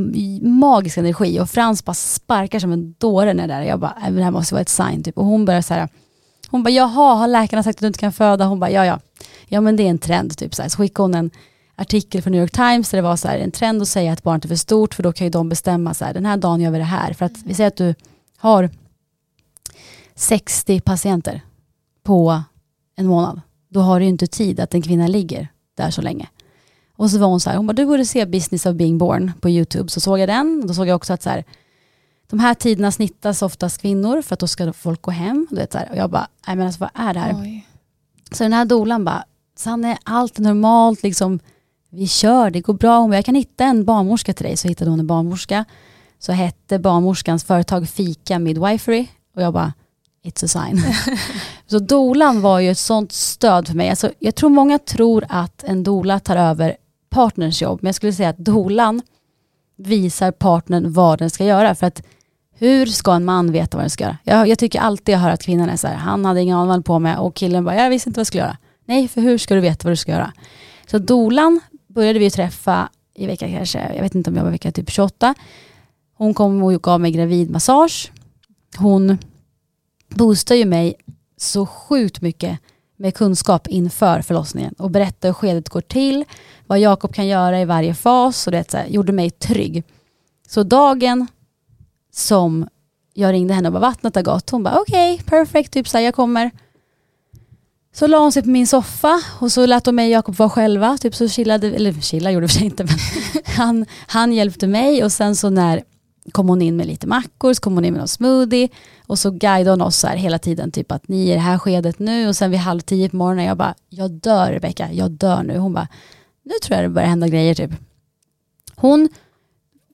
magisk energi och Frans bara sparkar som en dåre när där. Jag bara, äh, det här måste vara ett sign typ. Och hon börjar så här, hon bara, jaha, har läkarna sagt att du inte kan föda? Hon bara, ja ja. Ja men det är en trend typ. Så, här. så skickade hon en artikel från New York Times där det var så här, en trend att säga att barnet är för stort för då kan ju de bestämma så här, den här dagen gör vi det här. För att vi säger att du har 60 patienter på en månad. Då har du ju inte tid att en kvinna ligger där så länge. Och så var hon så här, hon bara, du borde se Business of being born på YouTube. Så såg jag den och då såg jag också att så här, de här tiderna snittas oftast kvinnor för att då ska folk gå hem. Och, vet, så här, och jag bara, nej men alltså vad är det här? Oj. Så den här dolan bara, Sanne, allt är normalt, liksom, vi kör, det går bra. Hon bara, jag kan hitta en barnmorska till dig. Så hittade hon en barnmorska. Så hette barnmorskans företag Fika Midwifery. Och jag bara, it's a sign. så dolan var ju ett sånt stöd för mig. Alltså, jag tror många tror att en dola tar över partners jobb, men jag skulle säga att dolan visar partnern vad den ska göra. För att hur ska en man veta vad den ska göra? Jag, jag tycker alltid jag hör att kvinnan är så här, han hade ingen aning vad han på med och killen bara, jag visste inte vad jag skulle göra. Nej, för hur ska du veta vad du ska göra? Så dolan började vi träffa i vecka kanske, jag vet inte om jag var vecka typ 28. Hon kom och gav mig gravidmassage. Hon boostar ju mig så sjukt mycket med kunskap inför förlossningen och berättar hur skedet går till, vad Jakob kan göra i varje fas och det så här, gjorde mig trygg. Så dagen som jag ringde henne och bara vattnet har gått, hon bara okej, okay, perfect, typ så här, jag kommer. Så la hon sig på min soffa och så lät hon mig och Jakob vara själva. Typ så chillade, eller chilla gjorde vi sig inte men han, han hjälpte mig och sen så när kom hon in med lite mackor, så kom hon in med någon smoothie och så guidade hon oss så här hela tiden, typ att ni är i det här skedet nu och sen vid halv tio på morgonen, jag bara, jag dör Rebecka, jag dör nu. Hon bara, nu tror jag det börjar hända grejer typ. Hon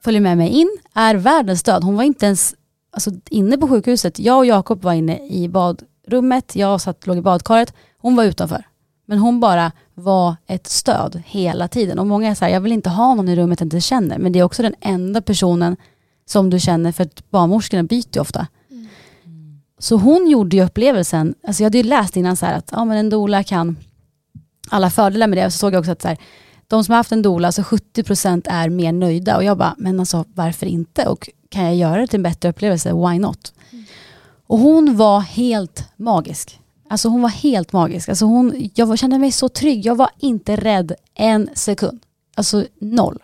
följer med mig in, är världens stöd. Hon var inte ens alltså, inne på sjukhuset. Jag och Jakob var inne i badrummet, jag satt, låg i badkaret, hon var utanför. Men hon bara var ett stöd hela tiden. Och många är så här, jag vill inte ha någon i rummet jag inte känner. Men det är också den enda personen som du känner, för att barnmorskorna byter ju ofta. Så hon gjorde ju upplevelsen, alltså jag hade ju läst innan så att ja, men en dola kan alla fördelar med det. Och så såg jag också att så här, de som har haft en dola, alltså 70% är mer nöjda. Och jag bara, men alltså varför inte? Och kan jag göra det till en bättre upplevelse? Why not? Mm. Och hon var helt magisk. Alltså hon var helt magisk. Alltså hon, jag kände mig så trygg. Jag var inte rädd en sekund. Alltså noll.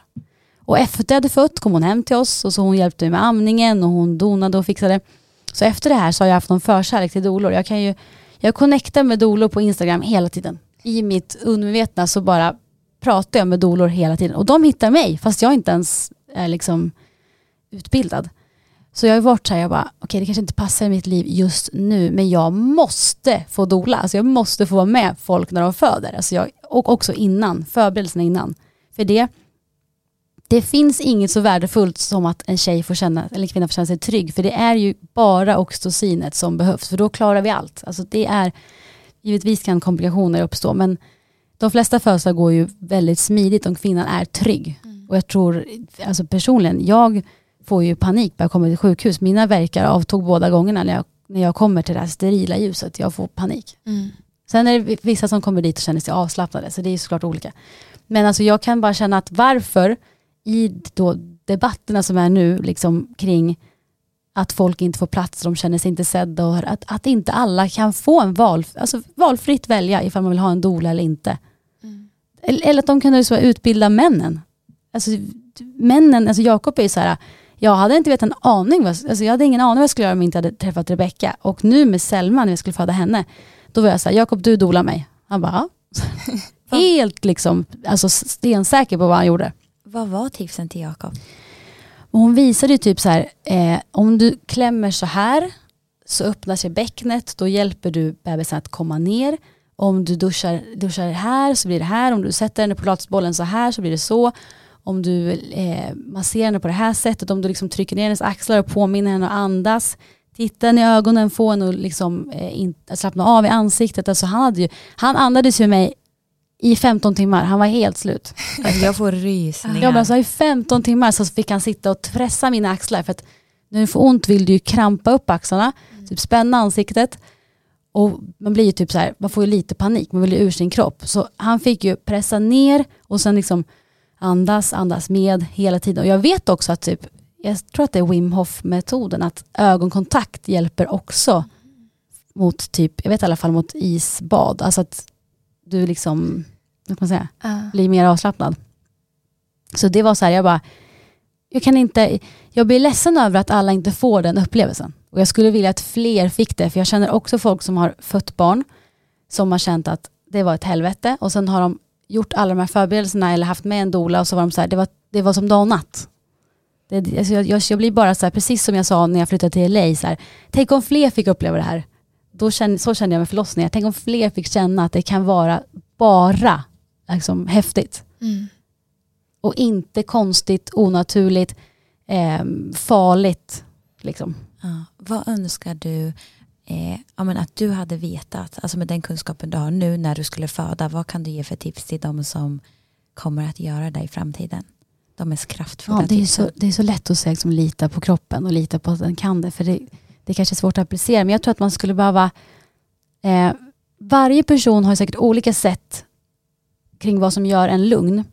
Och efter jag hade fött kom hon hem till oss och så hon hjälpte mig med amningen och hon donade och fixade. Så efter det här så har jag haft någon förkärlek till dolor. Jag kan ju, jag connectar med dolor på Instagram hela tiden. I mitt undermedvetna så bara pratar jag med dolor hela tiden. Och de hittar mig fast jag inte ens är liksom utbildad. Så jag har varit så här, jag bara, okej okay, det kanske inte passar i mitt liv just nu, men jag måste få dola. Alltså jag måste få vara med folk när de föder. Alltså jag, och också innan, förberedelserna innan. För det det finns inget så värdefullt som att en tjej får känna, eller kvinna får känna sig trygg. För det är ju bara oxytocinet som behövs. För då klarar vi allt. Alltså det är, givetvis kan komplikationer uppstå. Men de flesta födslar går ju väldigt smidigt om kvinnan är trygg. Mm. Och jag tror, alltså personligen, jag får ju panik när jag kommer till sjukhus. Mina verkar avtog båda gångerna när jag, när jag kommer till det här sterila ljuset. Jag får panik. Mm. Sen är det vissa som kommer dit och känner sig avslappnade. Så det är såklart olika. Men alltså jag kan bara känna att varför i då debatterna som är nu liksom kring att folk inte får plats, de känner sig inte sedda och att, att inte alla kan få en val, alltså valfritt välja ifall man vill ha en dola eller inte. Mm. Eller, eller, att de kan så utbilda männen. Alltså, männen, alltså Jakob är ju så här, jag hade inte vetat en aning, alltså jag hade ingen aning vad jag skulle göra om jag inte hade träffat Rebecka. Och nu med Selma, när jag skulle föda henne, då var jag så här, Jakob du dolar mig. Han bara, Helt liksom, alltså stensäker på vad han gjorde. Vad var tipsen till Jakob? Hon visade typ så här, eh, om du klämmer så här så öppnar sig bäcknet, då hjälper du bebisen att komma ner. Om du duschar, duschar här så blir det här, om du sätter henne på latsbollen så här så blir det så. Om du eh, masserar henne på det här sättet, om du liksom trycker ner hennes axlar och påminner henne att andas. Titta henne i ögonen, få henne att liksom, eh, in, slappna av i ansiktet. Alltså han, hade ju, han andades ju mig i 15 timmar, han var helt slut. Jag får rysningar. Ja, men alltså, I 15 timmar så fick han sitta och pressa mina axlar för att när du får ont vill du ju krampa upp axlarna, mm. typ spänna ansiktet. Och man blir ju typ så här, man får ju lite panik, man vill ju ur sin kropp. Så han fick ju pressa ner och sen liksom andas, andas med hela tiden. Och jag vet också att typ, jag tror att det är Wim Hof metoden, att ögonkontakt hjälper också mot typ, jag vet i alla fall mot isbad. Alltså att du liksom, vad kan man säga, Ja. blir mer avslappnad. Så det var så här, jag bara, jag kan inte, jag blir ledsen över att alla inte får den upplevelsen. Och jag skulle vilja att fler fick det, för jag känner också folk som har fött barn, som har känt att det var ett helvete och sen har de gjort alla de här förberedelserna eller haft med en dola och så var de så här, det var, det var som dag och natt. Det, alltså jag, jag, jag blir bara så här, precis som jag sa när jag flyttade till LA, så här, tänk om fler fick uppleva det här. Då kände, så kände jag med förlossningar, tänk om fler fick känna att det kan vara bara liksom, häftigt Mm. och inte konstigt, onaturligt, eh, farligt. Liksom. Ja. Vad önskar du eh, ja, men att du hade vetat, alltså med den kunskapen du har nu när du skulle föda, vad kan du ge för tips till de som kommer att göra det i framtiden? De mest kraftfulla Ja, det, är tipsen. så, det är så lätt att säga liksom, lita på kroppen och lita på att den kan det, för det, det kanske är svårt att applicera, men jag tror att man skulle behöva eh, varje person har säkert olika sätt kring vad som gör en lugn.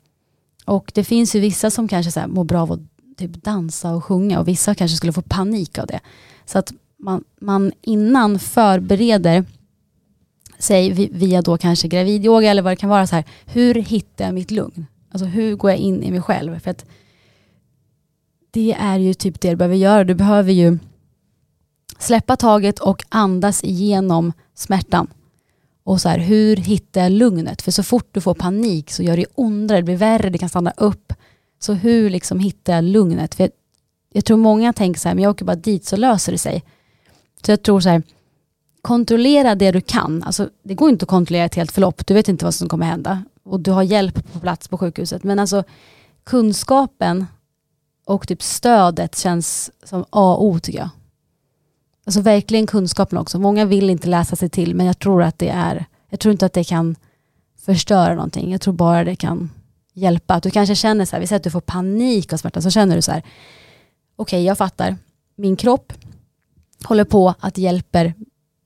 Och det finns ju vissa som kanske så här, mår bra av att typ dansa och sjunga och vissa kanske skulle få panik av det. Så att man, man innan förbereder sig via då kanske gravidyoga eller vad det kan vara så här, hur hittar jag mitt lugn? Alltså hur går jag in i mig själv? För att det är ju typ det du behöver göra. Du behöver ju släppa taget och andas igenom smärtan. Och så här, hur hittar jag lugnet? För så fort du får panik så gör det ondare, det blir värre, det kan stanna upp. Så hur liksom hittar jag lugnet? För jag, jag tror många tänker så här, men jag åker bara dit så löser det sig. Så jag tror så här, kontrollera det du kan. Alltså, det går inte att kontrollera ett helt förlopp, du vet inte vad som kommer hända. Och du har hjälp på plats på sjukhuset. Men alltså kunskapen och typ stödet känns som A och O tycker jag. Alltså verkligen kunskapen också. Många vill inte läsa sig till men jag tror att det är, jag tror inte att det kan förstöra någonting. Jag tror bara det kan hjälpa. Att du kanske känner så här, vi säger att du får panik av smärta, så känner du så här, okej jag fattar, min kropp håller på att hjälper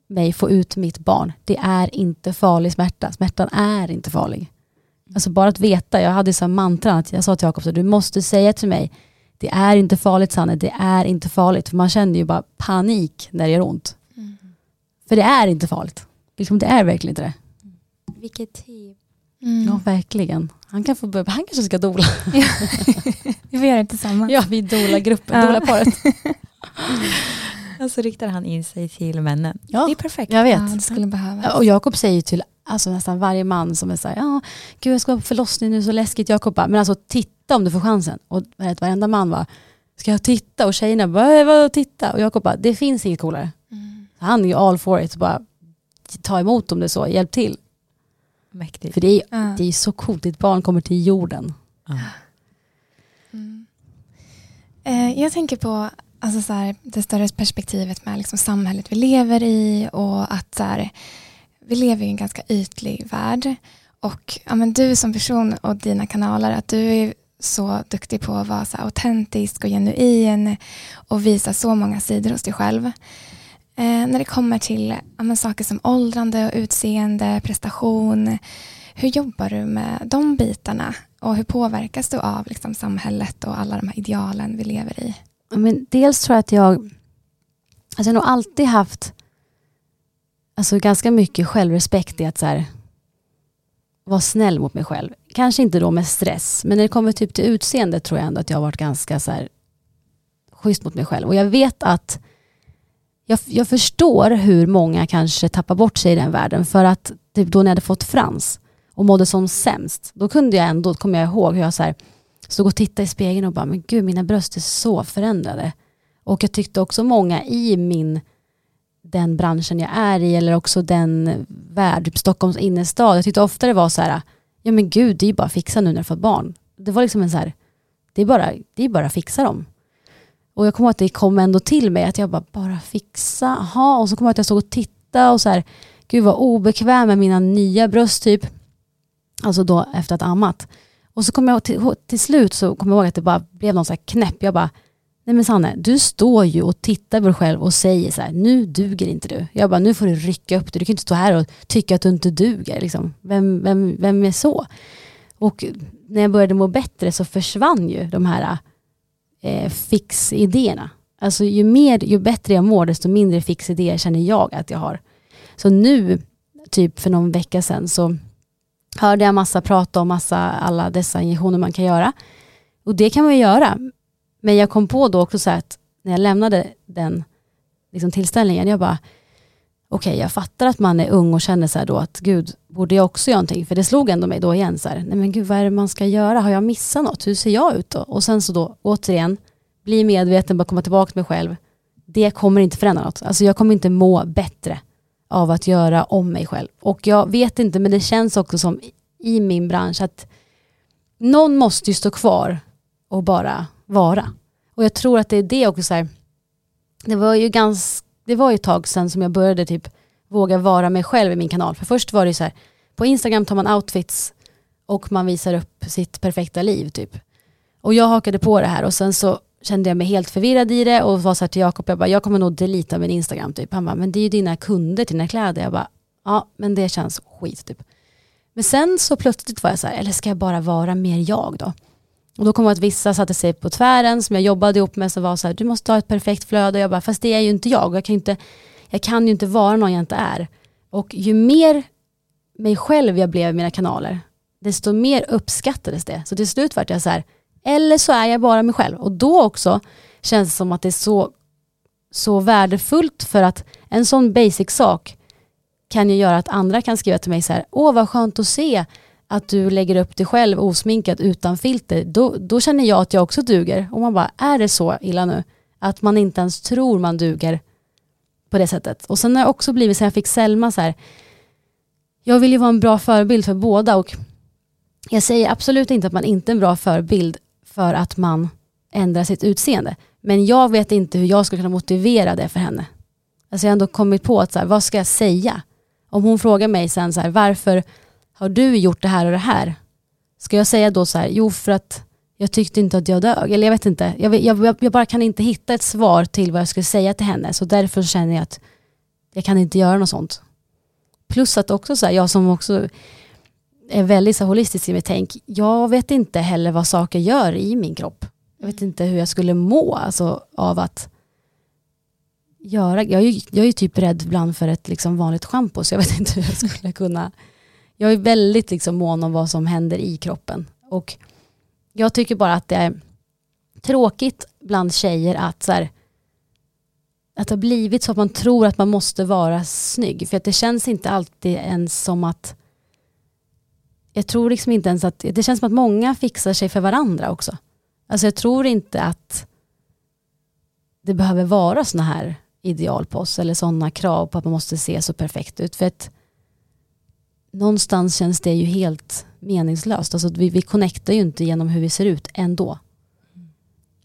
mig få ut mitt barn. Det är inte farlig smärta, smärtan är inte farlig. Alltså bara att veta, jag hade så här mantran, att jag sa till Jakob, du måste säga till mig, det är inte farligt Sanne, det är inte farligt. För man känner ju bara panik när det gör ont. Mm. För det är inte farligt. Liksom, det är verkligen inte det. Vilket tips. Mm. Ja, verkligen. Han kan få börja, han kanske ska dola. Vi får göra det tillsammans. Ja, vi dolar gruppen, Ja. dolar paret. Alltså riktar han in sig till männen. Ja, Det är perfekt. jag vet. Ja, det skulle behövas. Ja, Och Jakob säger till alltså, nästan varje man som är så här, ja, gud jag ska på förlossning nu, så läskigt. Jakob bara, men alltså titta om du får chansen. Och vet, varenda man var, ska jag titta? Och tjejerna bara, "Äh, vadå titta? Och Jakob bara, det finns inget coolare. Mm. Han är ju all for it, bara ta emot om det är så, hjälp till. Mäktigt. För det är, Ja. det är så coolt, ditt barn kommer till jorden. Ja. Mm. Eh, jag tänker på alltså så här, det större perspektivet med liksom samhället vi lever i och att så här, vi lever i en ganska ytlig värld. Och ja, men du som person och dina kanaler, att du är så duktig på att vara så autentisk och genuin och visa så många sidor hos dig själv. Eh, när det kommer till ja, men saker som åldrande och utseende, prestation, hur jobbar du med de bitarna? Och hur påverkas du av liksom, samhället och alla de här idealen vi lever i? Ja, Men dels tror jag att jag, alltså jag har nog alltid haft alltså ganska mycket självrespekt i att så här, vara snäll mot mig själv. Kanske inte då med stress, men när det kommer typ till utseende tror jag ändå att jag har varit ganska så här, schysst mot mig själv. Och jag vet att jag, jag förstår hur många kanske tappar bort sig i den världen. För att typ då när jag hade fått frans och mådde som sämst, då kunde jag ändå, kommer jag ihåg hur jag så här, stod och tittade i spegeln och bara, men gud mina bröst är så förändrade. Och jag tyckte också många i min, den branschen jag är i, eller också den värld, typ Stockholms innerstad, jag tyckte ofta det var så här, ja men gud det är ju bara att fixa nu när du fått barn. Det var liksom en så här, det är bara, det är bara att fixa dem. Och jag kommer ihåg att det kom ändå till mig att jag bara, bara fixa, aha. och så kommer jag ihåg att jag stod och tittade och så här, gud vad obekväm med mina nya bröst typ. Alltså då efter att ammat. Och så kom jag till, till slut så kommer jag ihåg att det bara blev någon så här knäpp. Jag bara, nej men Sanne, du står ju och tittar på dig själv och säger så här, nu duger inte du. Jag bara, nu får du rycka upp dig, du kan inte stå här och tycka att du inte duger. Liksom. Vem, vem, vem är så? Och när jag började må bättre så försvann ju de här eh, fixidéerna. Alltså ju, mer, ju bättre jag mår desto mindre fixidéer känner jag att jag har. Så nu, typ för någon vecka sedan så hörde jag massa prata om massa, alla dessa injektioner man kan göra. Och det kan man ju göra. Men jag kom på då också så att när jag lämnade den liksom, tillställningen, jag bara okej, okay, jag fattar att man är ung och känner så här då att gud, borde jag också göra någonting? För det slog ändå mig då igen så här, nej men gud, vad är det man ska göra? Har jag missat något? Hur ser jag ut då? Och sen så då, återigen, bli medveten, bara komma tillbaka till mig själv. Det kommer inte förändra något. Alltså jag kommer inte må bättre av att göra om mig själv. Och jag vet inte, men det känns också som i min bransch att någon måste ju stå kvar och bara vara. Och jag tror att det är det också så här, det var ju ganska, det var ju ett tag sedan som jag började typ våga vara mig själv i min kanal. För först var det så här, på Instagram tar man outfits och man visar upp sitt perfekta liv typ. Och jag hakade på det här och sen så kände jag mig helt förvirrad i det och var så här till Jakob, jag bara, jag kommer nog delita min Instagram typ. Han bara, men det är ju dina kunder till dina kläder. Jag bara, ja men det känns skit typ. Men sen så plötsligt var jag så här, eller ska jag bara vara mer jag då? Och då kom det att vissa satte sig på tvären som jag jobbade ihop med som var så här, du måste ha ett perfekt flöde. Och jag bara, fast det är ju inte jag. Jag kan ju inte, jag kan ju inte vara någon jag inte är. Och ju mer mig själv jag blev i mina kanaler, desto mer uppskattades det. Så till slut vart jag så här, eller så är jag bara mig själv. Och då också känns det som att det är så, så värdefullt för att en sån basic sak kan ju göra att andra kan skriva till mig så här, åh vad skönt att se att du lägger upp dig själv osminkad utan filter, då, då känner jag att jag också duger. Och man bara, är det så illa nu? Att man inte ens tror man duger på det sättet. Och sen har jag också blivit, sen jag fick Selma så här, jag vill ju vara en bra förebild för båda och jag säger absolut inte att man inte är en bra förebild för att man ändrar sitt utseende. Men jag vet inte hur jag ska kunna motivera det för henne. Alltså jag har ändå kommit på att så här, vad ska jag säga? Om hon frågar mig sen så här, varför har du gjort det här och det här? Ska jag säga då så här, jo för att jag tyckte inte att jag dög. Eller jag vet inte, jag, jag, jag bara kan inte hitta ett svar till vad jag skulle säga till henne. Så därför känner jag att jag kan inte göra något sånt. Plus att också så här, jag som också är väldigt så holistisk i mitt tänk, jag vet inte heller vad saker gör i min kropp. Jag vet inte hur jag skulle må alltså, av att göra, jag är, ju, jag är ju typ rädd ibland för ett liksom vanligt schampo så jag vet inte hur jag skulle kunna, jag är väldigt liksom mån om vad som händer i kroppen. Och jag tycker bara att det är tråkigt bland tjejer att så här, att det har blivit så att man tror att man måste vara snygg. För att det känns inte alltid ens som att jag tror liksom inte ens att, det känns som att många fixar sig för varandra också. Alltså jag tror inte att det behöver vara sådana här ideal på oss eller sådana krav på att man måste se så perfekt ut. För att någonstans känns det ju helt meningslöst. Alltså vi, vi connectar ju inte genom hur vi ser ut ändå.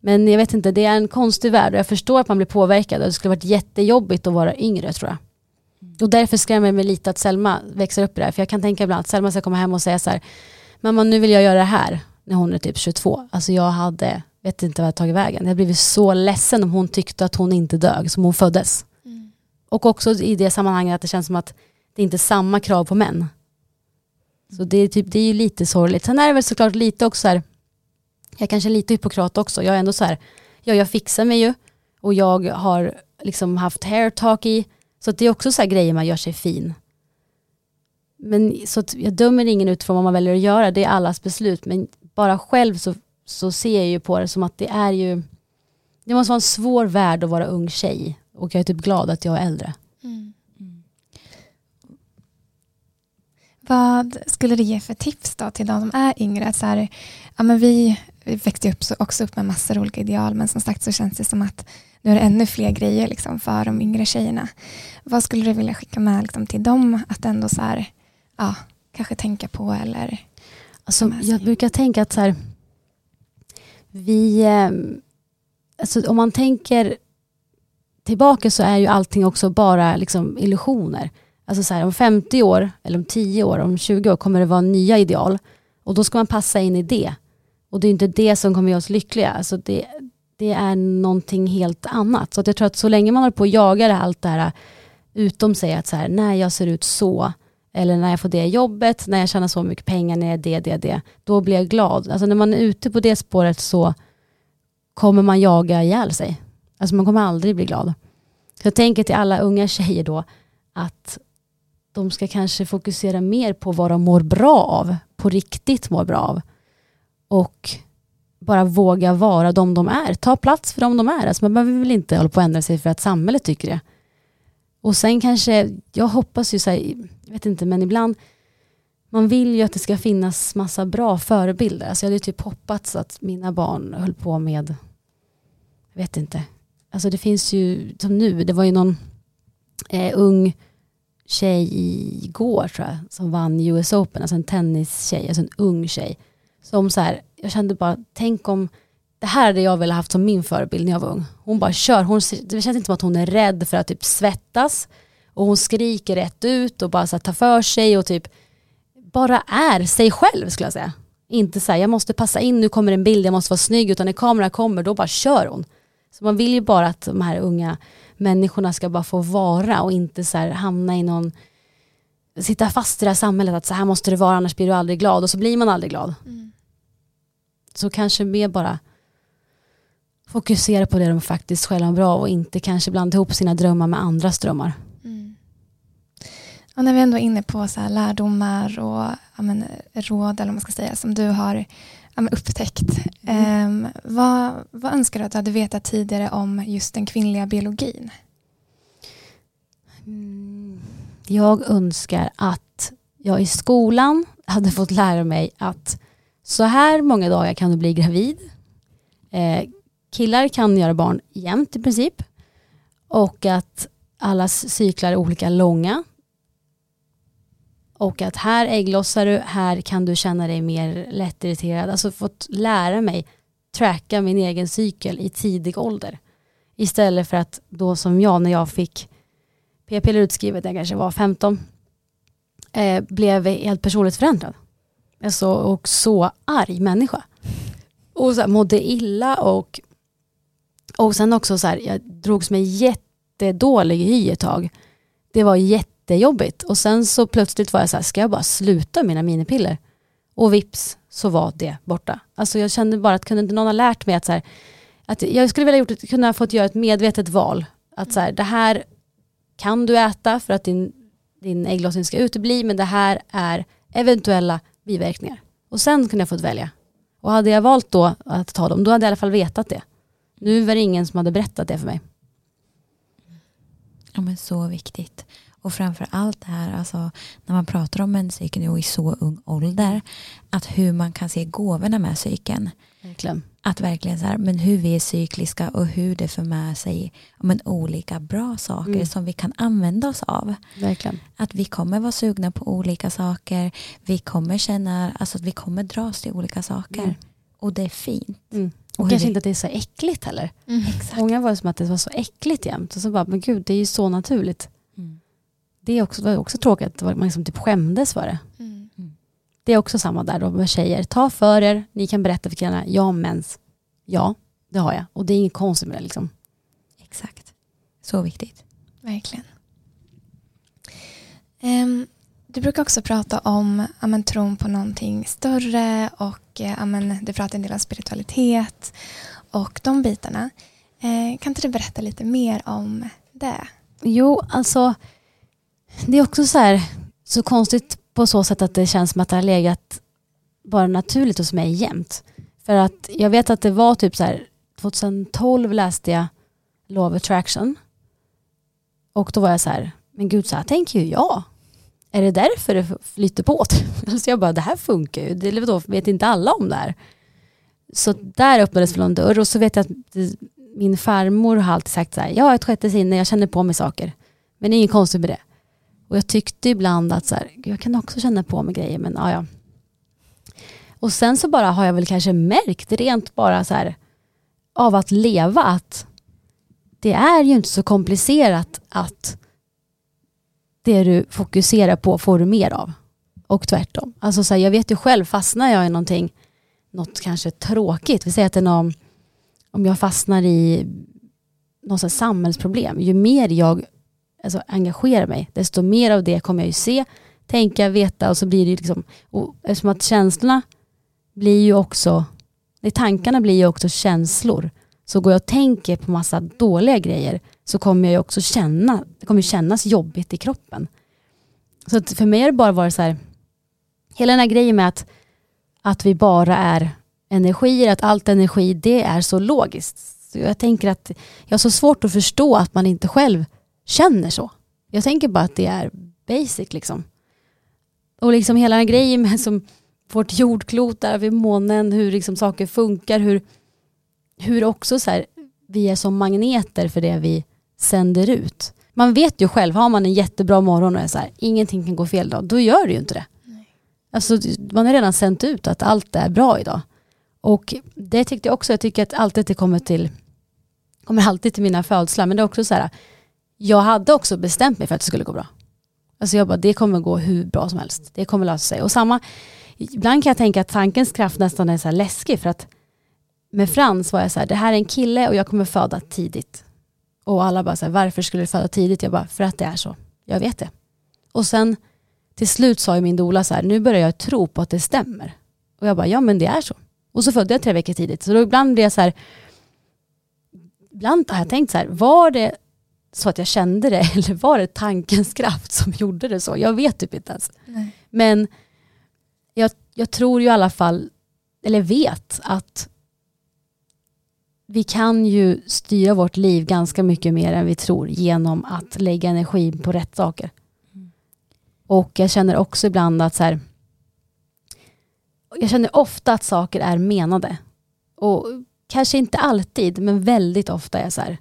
Men jag vet inte, det är en konstig värld och jag förstår att man blir påverkad och det skulle varit jättejobbigt att vara yngre tror jag. Och därför skrämmer det mig lite att Selma växer upp i det här. För jag kan tänka ibland att Selma ska komma hem och säga så här, mamma nu vill jag göra det här när hon är typ 22. Alltså jag hade, vet inte vad jag tagit vägen. Jag blivit så ledsen om hon tyckte att hon inte dög som hon föddes. Mm. Och också i det sammanhanget att det känns som att det inte är samma krav på män. Så det är, typ, det är ju lite sorgligt. Sen är det väl såklart lite också så här, jag kanske är lite hypokrat också. Jag är ändå så här, ja jag fixar mig ju och jag har liksom haft hair talk i så det är också så här grejer man gör sig fin. Men så jag dömer ingen utifrån vad man väljer att göra, det är allas beslut. Men bara själv så, så ser jag ju på det som att det är ju, det måste vara en svår värld att vara ung tjej. Och jag är typ glad att jag är äldre. Mm. Mm. Vad skulle du ge för tips då till de som är yngre? Att så här, ja, men vi, vi växte upp så, också upp med massor av olika ideal men som sagt så känns det som att nu är det ännu fler grejer liksom, för de yngre tjejerna. Vad skulle du vilja skicka med liksom, till dem att ändå så här, ja, kanske tänka på eller alltså, Jag brukar tänka att så här, vi, eh, alltså, om man tänker tillbaka så är ju allting också bara liksom, illusioner. Alltså så här, om 50 år, eller om 10 år, om 20 år kommer det vara nya ideal. Och då ska man passa in i det. Och det är inte det som kommer göra oss lyckliga. Alltså det, det är någonting helt annat. Så att jag tror att så länge man håller på och jagar allt det här utom sig att så här, när jag ser ut så, eller när jag får det jobbet, när jag tjänar så mycket pengar, när jag är det, det, det, då blir jag glad. Alltså när man är ute på det spåret så kommer man jaga ihjäl sig. Alltså man kommer aldrig bli glad. Så jag tänker till alla unga tjejer då att de ska kanske fokusera mer på vad de mår bra av, på riktigt mår bra av. Och bara våga vara de de är. Ta plats för de de är. Alltså man behöver väl inte hålla på att ändra sig för att samhället tycker det. Och sen kanske, jag hoppas ju så här, jag vet inte, men ibland, man vill ju att det ska finnas massa bra förebilder. Alltså jag hade typ hoppats att mina barn höll på med, jag vet inte, alltså det finns ju, som nu, det var ju någon eh, ung tjej igår tror jag, som vann US Open, alltså en tennistjej, alltså en ung tjej. Som så här, jag kände bara, tänk om det här hade jag velat haft som min förebild när jag var ung. Hon bara kör, hon, det känns inte som att hon är rädd för att typ svettas och hon skriker rätt ut och bara så här, tar för sig och typ bara är sig själv skulle jag säga. Inte så här, jag måste passa in, nu kommer en bild, jag måste vara snygg, utan när kameran kommer då bara kör hon. Så man vill ju bara att de här unga människorna ska bara få vara och inte så här, hamna i någon, sitta fast i det här samhället att så här måste det vara annars blir du aldrig glad och så blir man aldrig glad. Mm. Så kanske mer bara fokusera på det de faktiskt själva är bra och inte kanske blanda ihop sina drömmar med andras drömmar. Mm. Och när vi ändå är inne på så lärdomar och men, råd eller vad man ska säga som du har men, upptäckt. Mm. Eh, vad, vad önskar du att du hade vetat tidigare om just den kvinnliga biologin? Mm. Jag önskar att jag i skolan hade fått lära mig att så här många dagar kan du bli gravid. Eh, killar kan göra barn jämt i princip. Och att allas cyklar är olika långa. Och att här ägglossar du, här kan du känna dig mer lättirriterad. Alltså fått lära mig tracka min egen cykel i tidig ålder. Istället för att då som jag när jag fick p-piller utskrivet när jag kanske var 15 eh, blev helt personligt förändrad. Alltså, och så arg människa. Och så här, mådde illa och och sen också så här, jag drogs med jättedålig hy ett tag. Det var jättejobbigt. Och sen så plötsligt var jag så här, ska jag bara sluta mina minipiller? Och vips så var det borta. Alltså jag kände bara att kunde inte någon ha lärt mig att, så här, att jag skulle vilja gjort, kunna fått göra ett medvetet val. Att så här, det här kan du äta för att din, din ägglossning ska utebli men det här är eventuella biverkningar. Och sen kunde jag fått välja. Och hade jag valt då att ta dem, då hade jag i alla fall vetat det. Nu var det ingen som hade berättat det för mig. Ja men så viktigt. Och framför allt det här, alltså, när man pratar om menscykeln och i så ung ålder, att hur man kan se gåvorna med cykeln. Verkligen. Att verkligen så här, men hur vi är cykliska och hur det för med sig men, olika bra saker mm. som vi kan använda oss av. Verkligen. Att vi kommer vara sugna på olika saker, vi kommer känna, alltså att vi kommer dras till olika saker. Mm. Och det är fint. Mm. Och kanske inte att det är så äckligt heller. Mm. Många var det som att det var så äckligt jämt. Och så bara, men gud, det är ju så naturligt. Det är också, var också tråkigt, att man liksom typ skämdes för det. Mm. mm. Det är också samma där då med tjejer. Ta för er, ni kan berätta för killarna, jag har mens. Ja, det har jag. Och det är inget konstigt med det. Liksom. Exakt. Så viktigt. Verkligen. Um, du brukar också prata om amen, tron på någonting större och eh, amen, du pratar en del om spiritualitet och de bitarna. Eh, kan inte du berätta lite mer om det? Jo, alltså det är också så här så konstigt på så sätt att det känns som att det har legat bara naturligt hos mig jämt. För att jag vet att det var typ så här 2012 läste jag Law of Attraction och då var jag så här, men gud så här tänker ju jag är det därför det flyter på? alltså jag bara, det här funkar ju. Det, då vet inte alla om det här. Så där öppnades väl en dörr och så vet jag att min farmor har alltid sagt så här, jag har ett sjätte sinne, jag känner på mig saker. Men det är inget konstigt med det. Och jag tyckte ibland att så här, jag kan också känna på mig grejer, men ja, ja. Och sen så bara har jag väl kanske märkt rent bara så här av att leva att det är ju inte så komplicerat att det du fokuserar på får du mer av. Och tvärtom. Alltså så här, jag vet ju själv, fastnar jag i någonting, något kanske tråkigt, vi säger att det är någon om jag fastnar i något samhällsproblem, ju mer jag alltså, engagerar mig, desto mer av det kommer jag ju se, tänka, veta och så blir det ju liksom, och eftersom att känslorna blir ju också, tankarna blir ju också känslor. Så går jag och tänker på massa dåliga grejer så kommer jag ju också känna, det kommer kännas jobbigt i kroppen. Så för mig har det bara varit så här, hela den här grejen med att, att vi bara är energier, att allt energi, det är så logiskt. Så jag tänker att jag har så svårt att förstå att man inte själv känner så. Jag tänker bara att det är basic liksom. Och liksom hela den grejen med som vårt jordklot där vid månen, hur liksom saker funkar, hur, hur också så här, vi är som magneter för det vi sänder ut. Man vet ju själv, har man en jättebra morgon och är så här, ingenting kan gå fel då, då gör det ju inte det. Nej. Alltså, man har redan sänt ut att allt är bra idag. Och det tyckte jag också, jag tycker att alltid det kommer till, kommer alltid till mina födslar, men det är också så här, jag hade också bestämt mig för att det skulle gå bra. Alltså jag bara, det kommer gå hur bra som helst. Det kommer lösa sig. Och samma, ibland kan jag tänka att tankens kraft nästan är så här läskig för att med Frans var jag så här, det här är en kille och jag kommer föda tidigt. Och alla bara så här, varför skulle du föda tidigt? Jag bara, för att det är så. Jag vet det. Och sen till slut sa ju min doula så här, nu börjar jag tro på att det stämmer. Och jag bara, ja men det är så. Och så födde jag tre veckor tidigt. Så då ibland blir jag så här, ibland har jag tänkt så här, var det så att jag kände det eller var det tankens kraft som gjorde det så? Jag vet typ inte ens. Nej. Men jag, jag tror ju i alla fall, eller vet att vi kan ju styra vårt liv ganska mycket mer än vi tror genom att lägga energi på rätt saker. Mm. Och jag känner också ibland att så här, jag känner ofta att saker är menade. Och kanske inte alltid, men väldigt ofta är jag så här,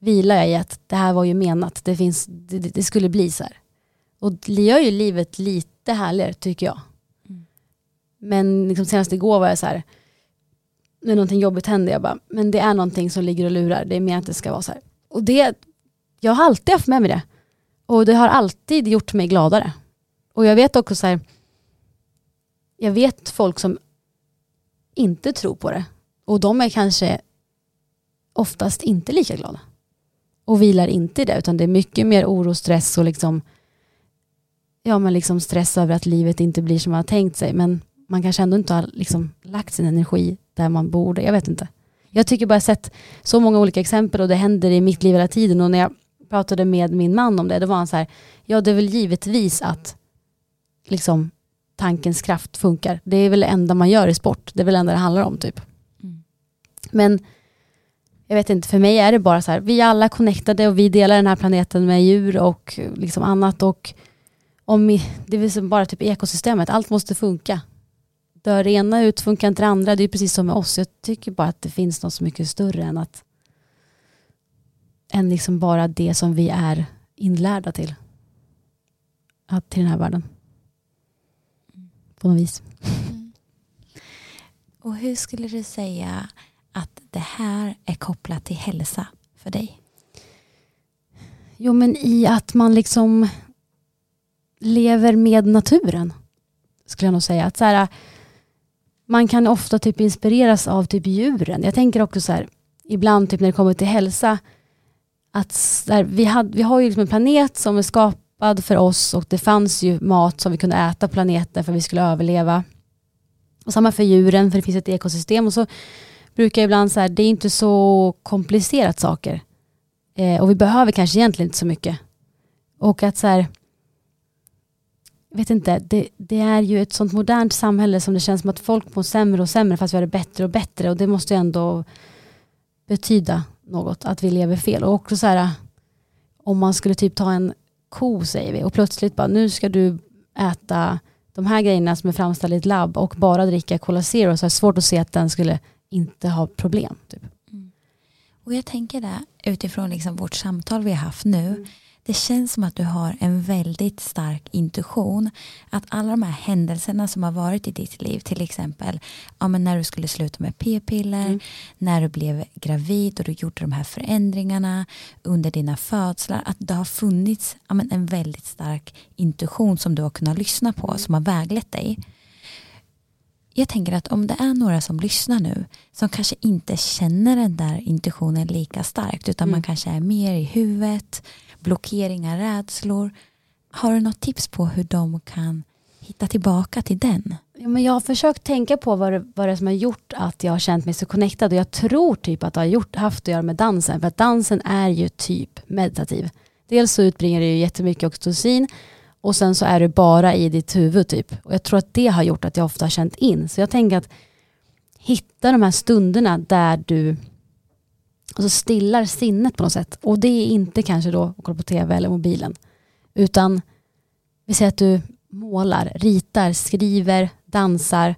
vilar jag i att det här var ju menat, det, finns, det, det skulle bli så här. Och det gör ju livet lite härligare tycker jag. Mm. Men liksom senast igår var jag så här, när någonting jobbigt händer, jag bara, men det är någonting som ligger och lurar, det är mer att det ska vara så här. Och det, jag har alltid haft med mig det. Och det har alltid gjort mig gladare. Och jag vet också så här, jag vet folk som inte tror på det. Och de är kanske oftast inte lika glada. Och vilar inte i det, utan det är mycket mer oro, stress och liksom, ja, men liksom stress över att livet inte blir som man har tänkt sig. Men man kanske ändå inte har liksom lagt sin energi där man borde. Jag vet inte. Jag tycker bara jag sett så många olika exempel och det händer i mitt liv hela tiden. Och när jag pratade med min man om det, då var han så här, ja det är väl givetvis att liksom tankens kraft funkar. Det är väl det enda man gör i sport. Det är väl det enda det handlar om typ. Mm. Men jag vet inte, för mig är det bara så här, vi är alla connectade och vi delar den här planeten med djur och liksom annat. Och om det är som bara typ ekosystemet, allt måste funka. Dör det ena ut funkar inte det andra, det är precis som med oss. Jag tycker bara att det finns något så mycket större än att än liksom bara det som vi är inlärda till. Att, till den här världen. På något vis. Mm. Och hur skulle du säga att det här är kopplat till hälsa för dig? Jo men i att man liksom lever med naturen. Skulle jag nog säga. Att så här, man kan ofta typ inspireras av typ djuren. Jag tänker också så här, ibland typ när det kommer till hälsa, att här, vi, had, vi har ju liksom en planet som är skapad för oss och det fanns ju mat som vi kunde äta på planeten för att vi skulle överleva. Och samma för djuren, för det finns ett ekosystem. Och så brukar ibland säga, det är inte så komplicerat saker. Eh, och vi behöver kanske egentligen inte så mycket. Och att så här, jag vet inte, det, det, är ju ett sånt modernt samhälle som det känns som att folk mår sämre och sämre fast vi har det bättre och bättre och det måste ju ändå betyda något att vi lever fel. Och också så här, om man skulle typ ta en ko säger vi och plötsligt bara nu ska du äta de här grejerna som är framställda i ett labb och bara dricka Cola Zero så är det svårt att se att den skulle inte ha problem. Typ. Mm. Och jag tänker där utifrån liksom vårt samtal vi har haft nu mm det känns som att du har en väldigt stark intuition. Att alla de här händelserna som har varit i ditt liv, till exempel ja, men när du skulle sluta med p-piller, mm. när du blev gravid och du gjorde de här förändringarna under dina födslar, att det har funnits ja, men en väldigt stark intuition som du har kunnat lyssna på, mm. som har väglett dig. Jag tänker att om det är några som lyssnar nu som kanske inte känner den där intuitionen lika starkt utan Mm. man kanske är mer i huvudet, blockeringar, rädslor. Har du något tips på hur de kan hitta tillbaka till den? Ja, men jag har försökt tänka på vad det, vad det är som har gjort att jag har känt mig så connectad och jag tror typ att det har gjort, haft att göra med dansen för att dansen är ju typ meditativ. Dels så utbringar det ju jättemycket oxytocin och sen så är du bara i ditt huvud typ. Och jag tror att det har gjort att jag ofta har känt in. Så jag tänker att hitta de här stunderna där du alltså stillar sinnet på något sätt. Och det är inte kanske då att kolla på tv eller mobilen. Utan vi säger att du målar, ritar, skriver, dansar,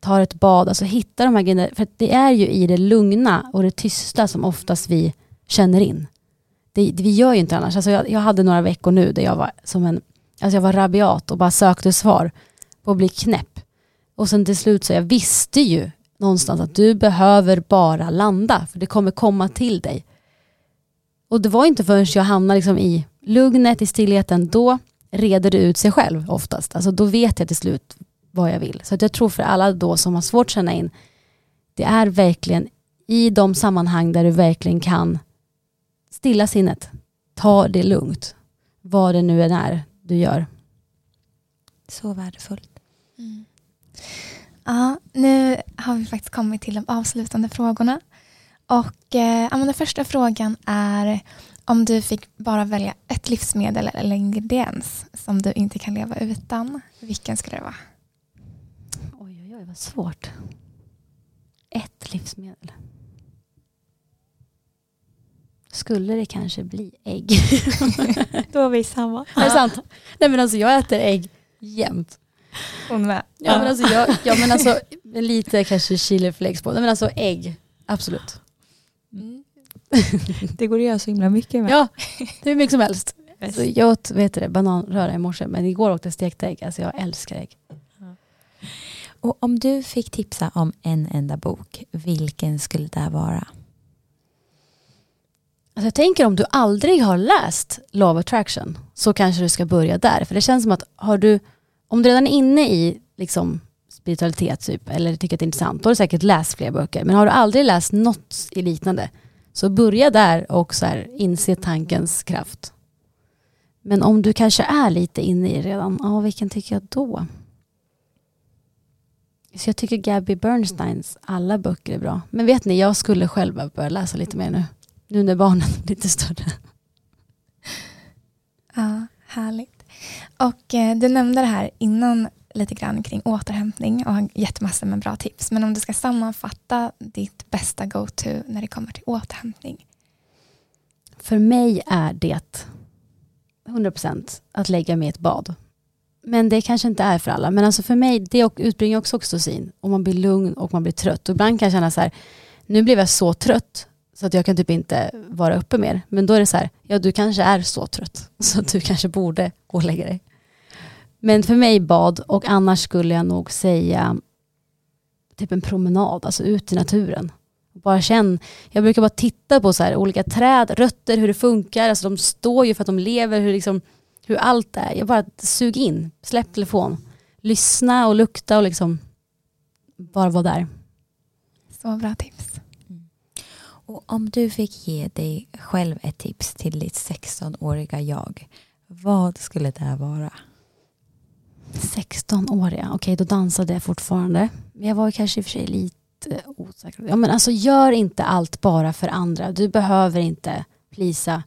tar ett bad. Alltså hitta de här grejerna. För att det är ju i det lugna och det tysta som oftast vi känner in. Det, det, vi gör ju inte annars. Alltså jag, jag hade några veckor nu där jag var som en, alltså jag var rabiat och bara sökte svar på att bli knäpp. Och sen till slut så jag visste ju någonstans att du behöver bara landa för det kommer komma till dig. Och det var inte förrän jag hamnade liksom i lugnet, i stillheten, då reder det ut sig själv oftast. Alltså då vet jag till slut vad jag vill. Så att jag tror för alla då som har svårt att känna in, det är verkligen i de sammanhang där du verkligen kan stilla sinnet, ta det lugnt, vad det nu än är du gör. Så värdefullt. Mm. Ja, nu har vi faktiskt kommit till de avslutande frågorna. Och eh, ja, men Den första frågan är om du fick bara välja ett livsmedel eller ingrediens som du inte kan leva utan. Vilken skulle det vara? Oj, oj, oj, vad svårt. Ett livsmedel. Skulle det kanske bli ägg? Då är vi samma. Är det sant? Nej men alltså jag äter ägg jämt. Hon med. Ja, men alltså, jag, ja men alltså lite kanske chiliflakes på. Nej men alltså ägg, absolut. Mm. Det går att göra så himla mycket med. Ja, det är mycket som helst. Så jag åt vet det, bananröra i morse men igår åt jag stekt ägg. Alltså jag älskar ägg. Och om du fick tipsa om en enda bok, vilken skulle det vara? Alltså jag tänker om du aldrig har läst Law of Attraction så kanske du ska börja där. För det känns som att har du, om du redan är inne i liksom, spiritualitet typ, eller tycker att det är intressant, då har du säkert läst fler böcker. Men har du aldrig läst något i liknande, så börja där och så här, inse tankens kraft. Men om du kanske är lite inne i redan, ja, vilken tycker jag då? Så jag tycker Gabby Bernsteins alla böcker är bra. Men vet ni, jag skulle själv börja läsa lite mer nu. Nu när barnen är lite större. Ja, härligt. Och eh, du nämnde det här innan lite grann kring återhämtning och har gett massor med bra tips. Men om du ska sammanfatta ditt bästa go-to när det kommer till återhämtning. För mig är det 100% att lägga mig i ett bad. Men det kanske inte är för alla. Men alltså för mig, det utbringar också oxytocin. Och man blir lugn och man blir trött. Och ibland kan jag känna så här, nu blev jag så trött så att jag kan typ inte vara uppe mer. Men då är det så här, ja du kanske är så trött så att du kanske borde gå och lägga dig. Men för mig bad och annars skulle jag nog säga typ en promenad, alltså ut i naturen. Bara känn, jag brukar bara titta på så här, olika träd, rötter, hur det funkar. Alltså de står ju för att de lever, hur, liksom, hur allt är. Jag bara sug in, släpp telefon. Lyssna och lukta och liksom bara vara där. Så bra tips. Och om du fick ge dig själv ett tips till ditt 16-åriga jag, vad skulle det vara? 16-åriga, okej då dansade jag fortfarande. Men jag var kanske i och för sig lite osäker. Ja, men alltså, gör inte allt bara för andra. Du behöver inte plisa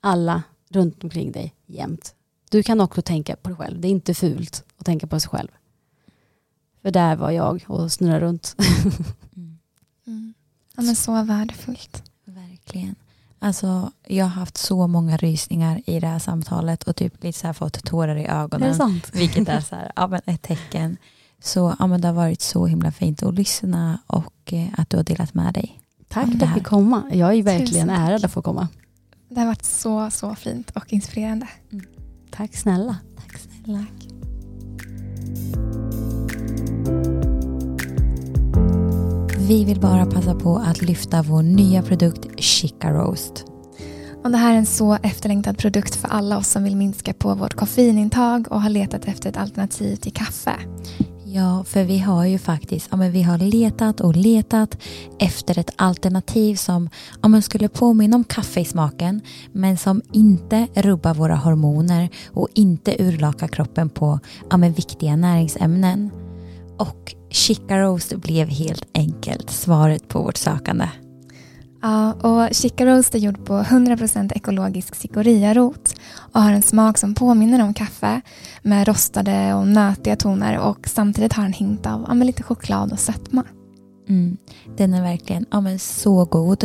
alla runt omkring dig jämt. Du kan också tänka på dig själv. Det är inte fult att tänka på sig själv. För där var jag och snurrade runt. Mm. Ja, men så värdefullt. Verkligen. Alltså, jag har haft så många rysningar i det här samtalet och typ lite så här fått tårar i ögonen. sant? Vilket är så här, ja, men ett tecken. Så ja, men det har varit så himla fint att lyssna och eh, att du har delat med dig. Tack för det att jag fick komma. Jag är verkligen Tusen tack. ärad att få komma. Det har varit så, så fint och inspirerande. Tack snälla. Tack snälla. Vi vill bara passa på att lyfta vår nya produkt Chica Roast. Och det här är en så efterlängtad produkt för alla oss som vill minska på vårt koffeinintag och har letat efter ett alternativ till kaffe. Ja, för vi har ju faktiskt ja, men vi har letat och letat efter ett alternativ som ja, man skulle påminna om kaffe i smaken men som inte rubbar våra hormoner och inte urlakar kroppen på ja, men viktiga näringsämnen. Och Chica Roast blev helt enkelt svaret på vårt sökande. Ja, och Chica Roast är gjord på 100% ekologisk cikoria-rot och har en smak som påminner om kaffe med rostade och nötiga toner och samtidigt har en hint av ja, lite choklad och sötma. Mm, den är verkligen ja, men så god.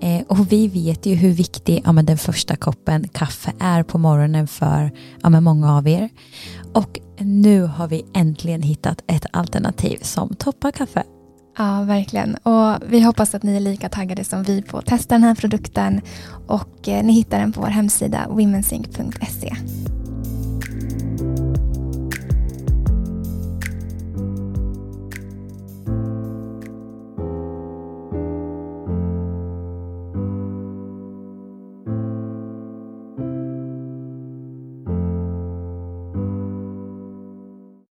Eh, och vi vet ju hur viktig ja, men den första koppen kaffe är på morgonen för ja, men många av er. Och nu har vi äntligen hittat ett alternativ som toppar kaffe. Ja, verkligen. Och vi hoppas att ni är lika taggade som vi på att testa den här produkten och eh, ni hittar den på vår hemsida womensync.se.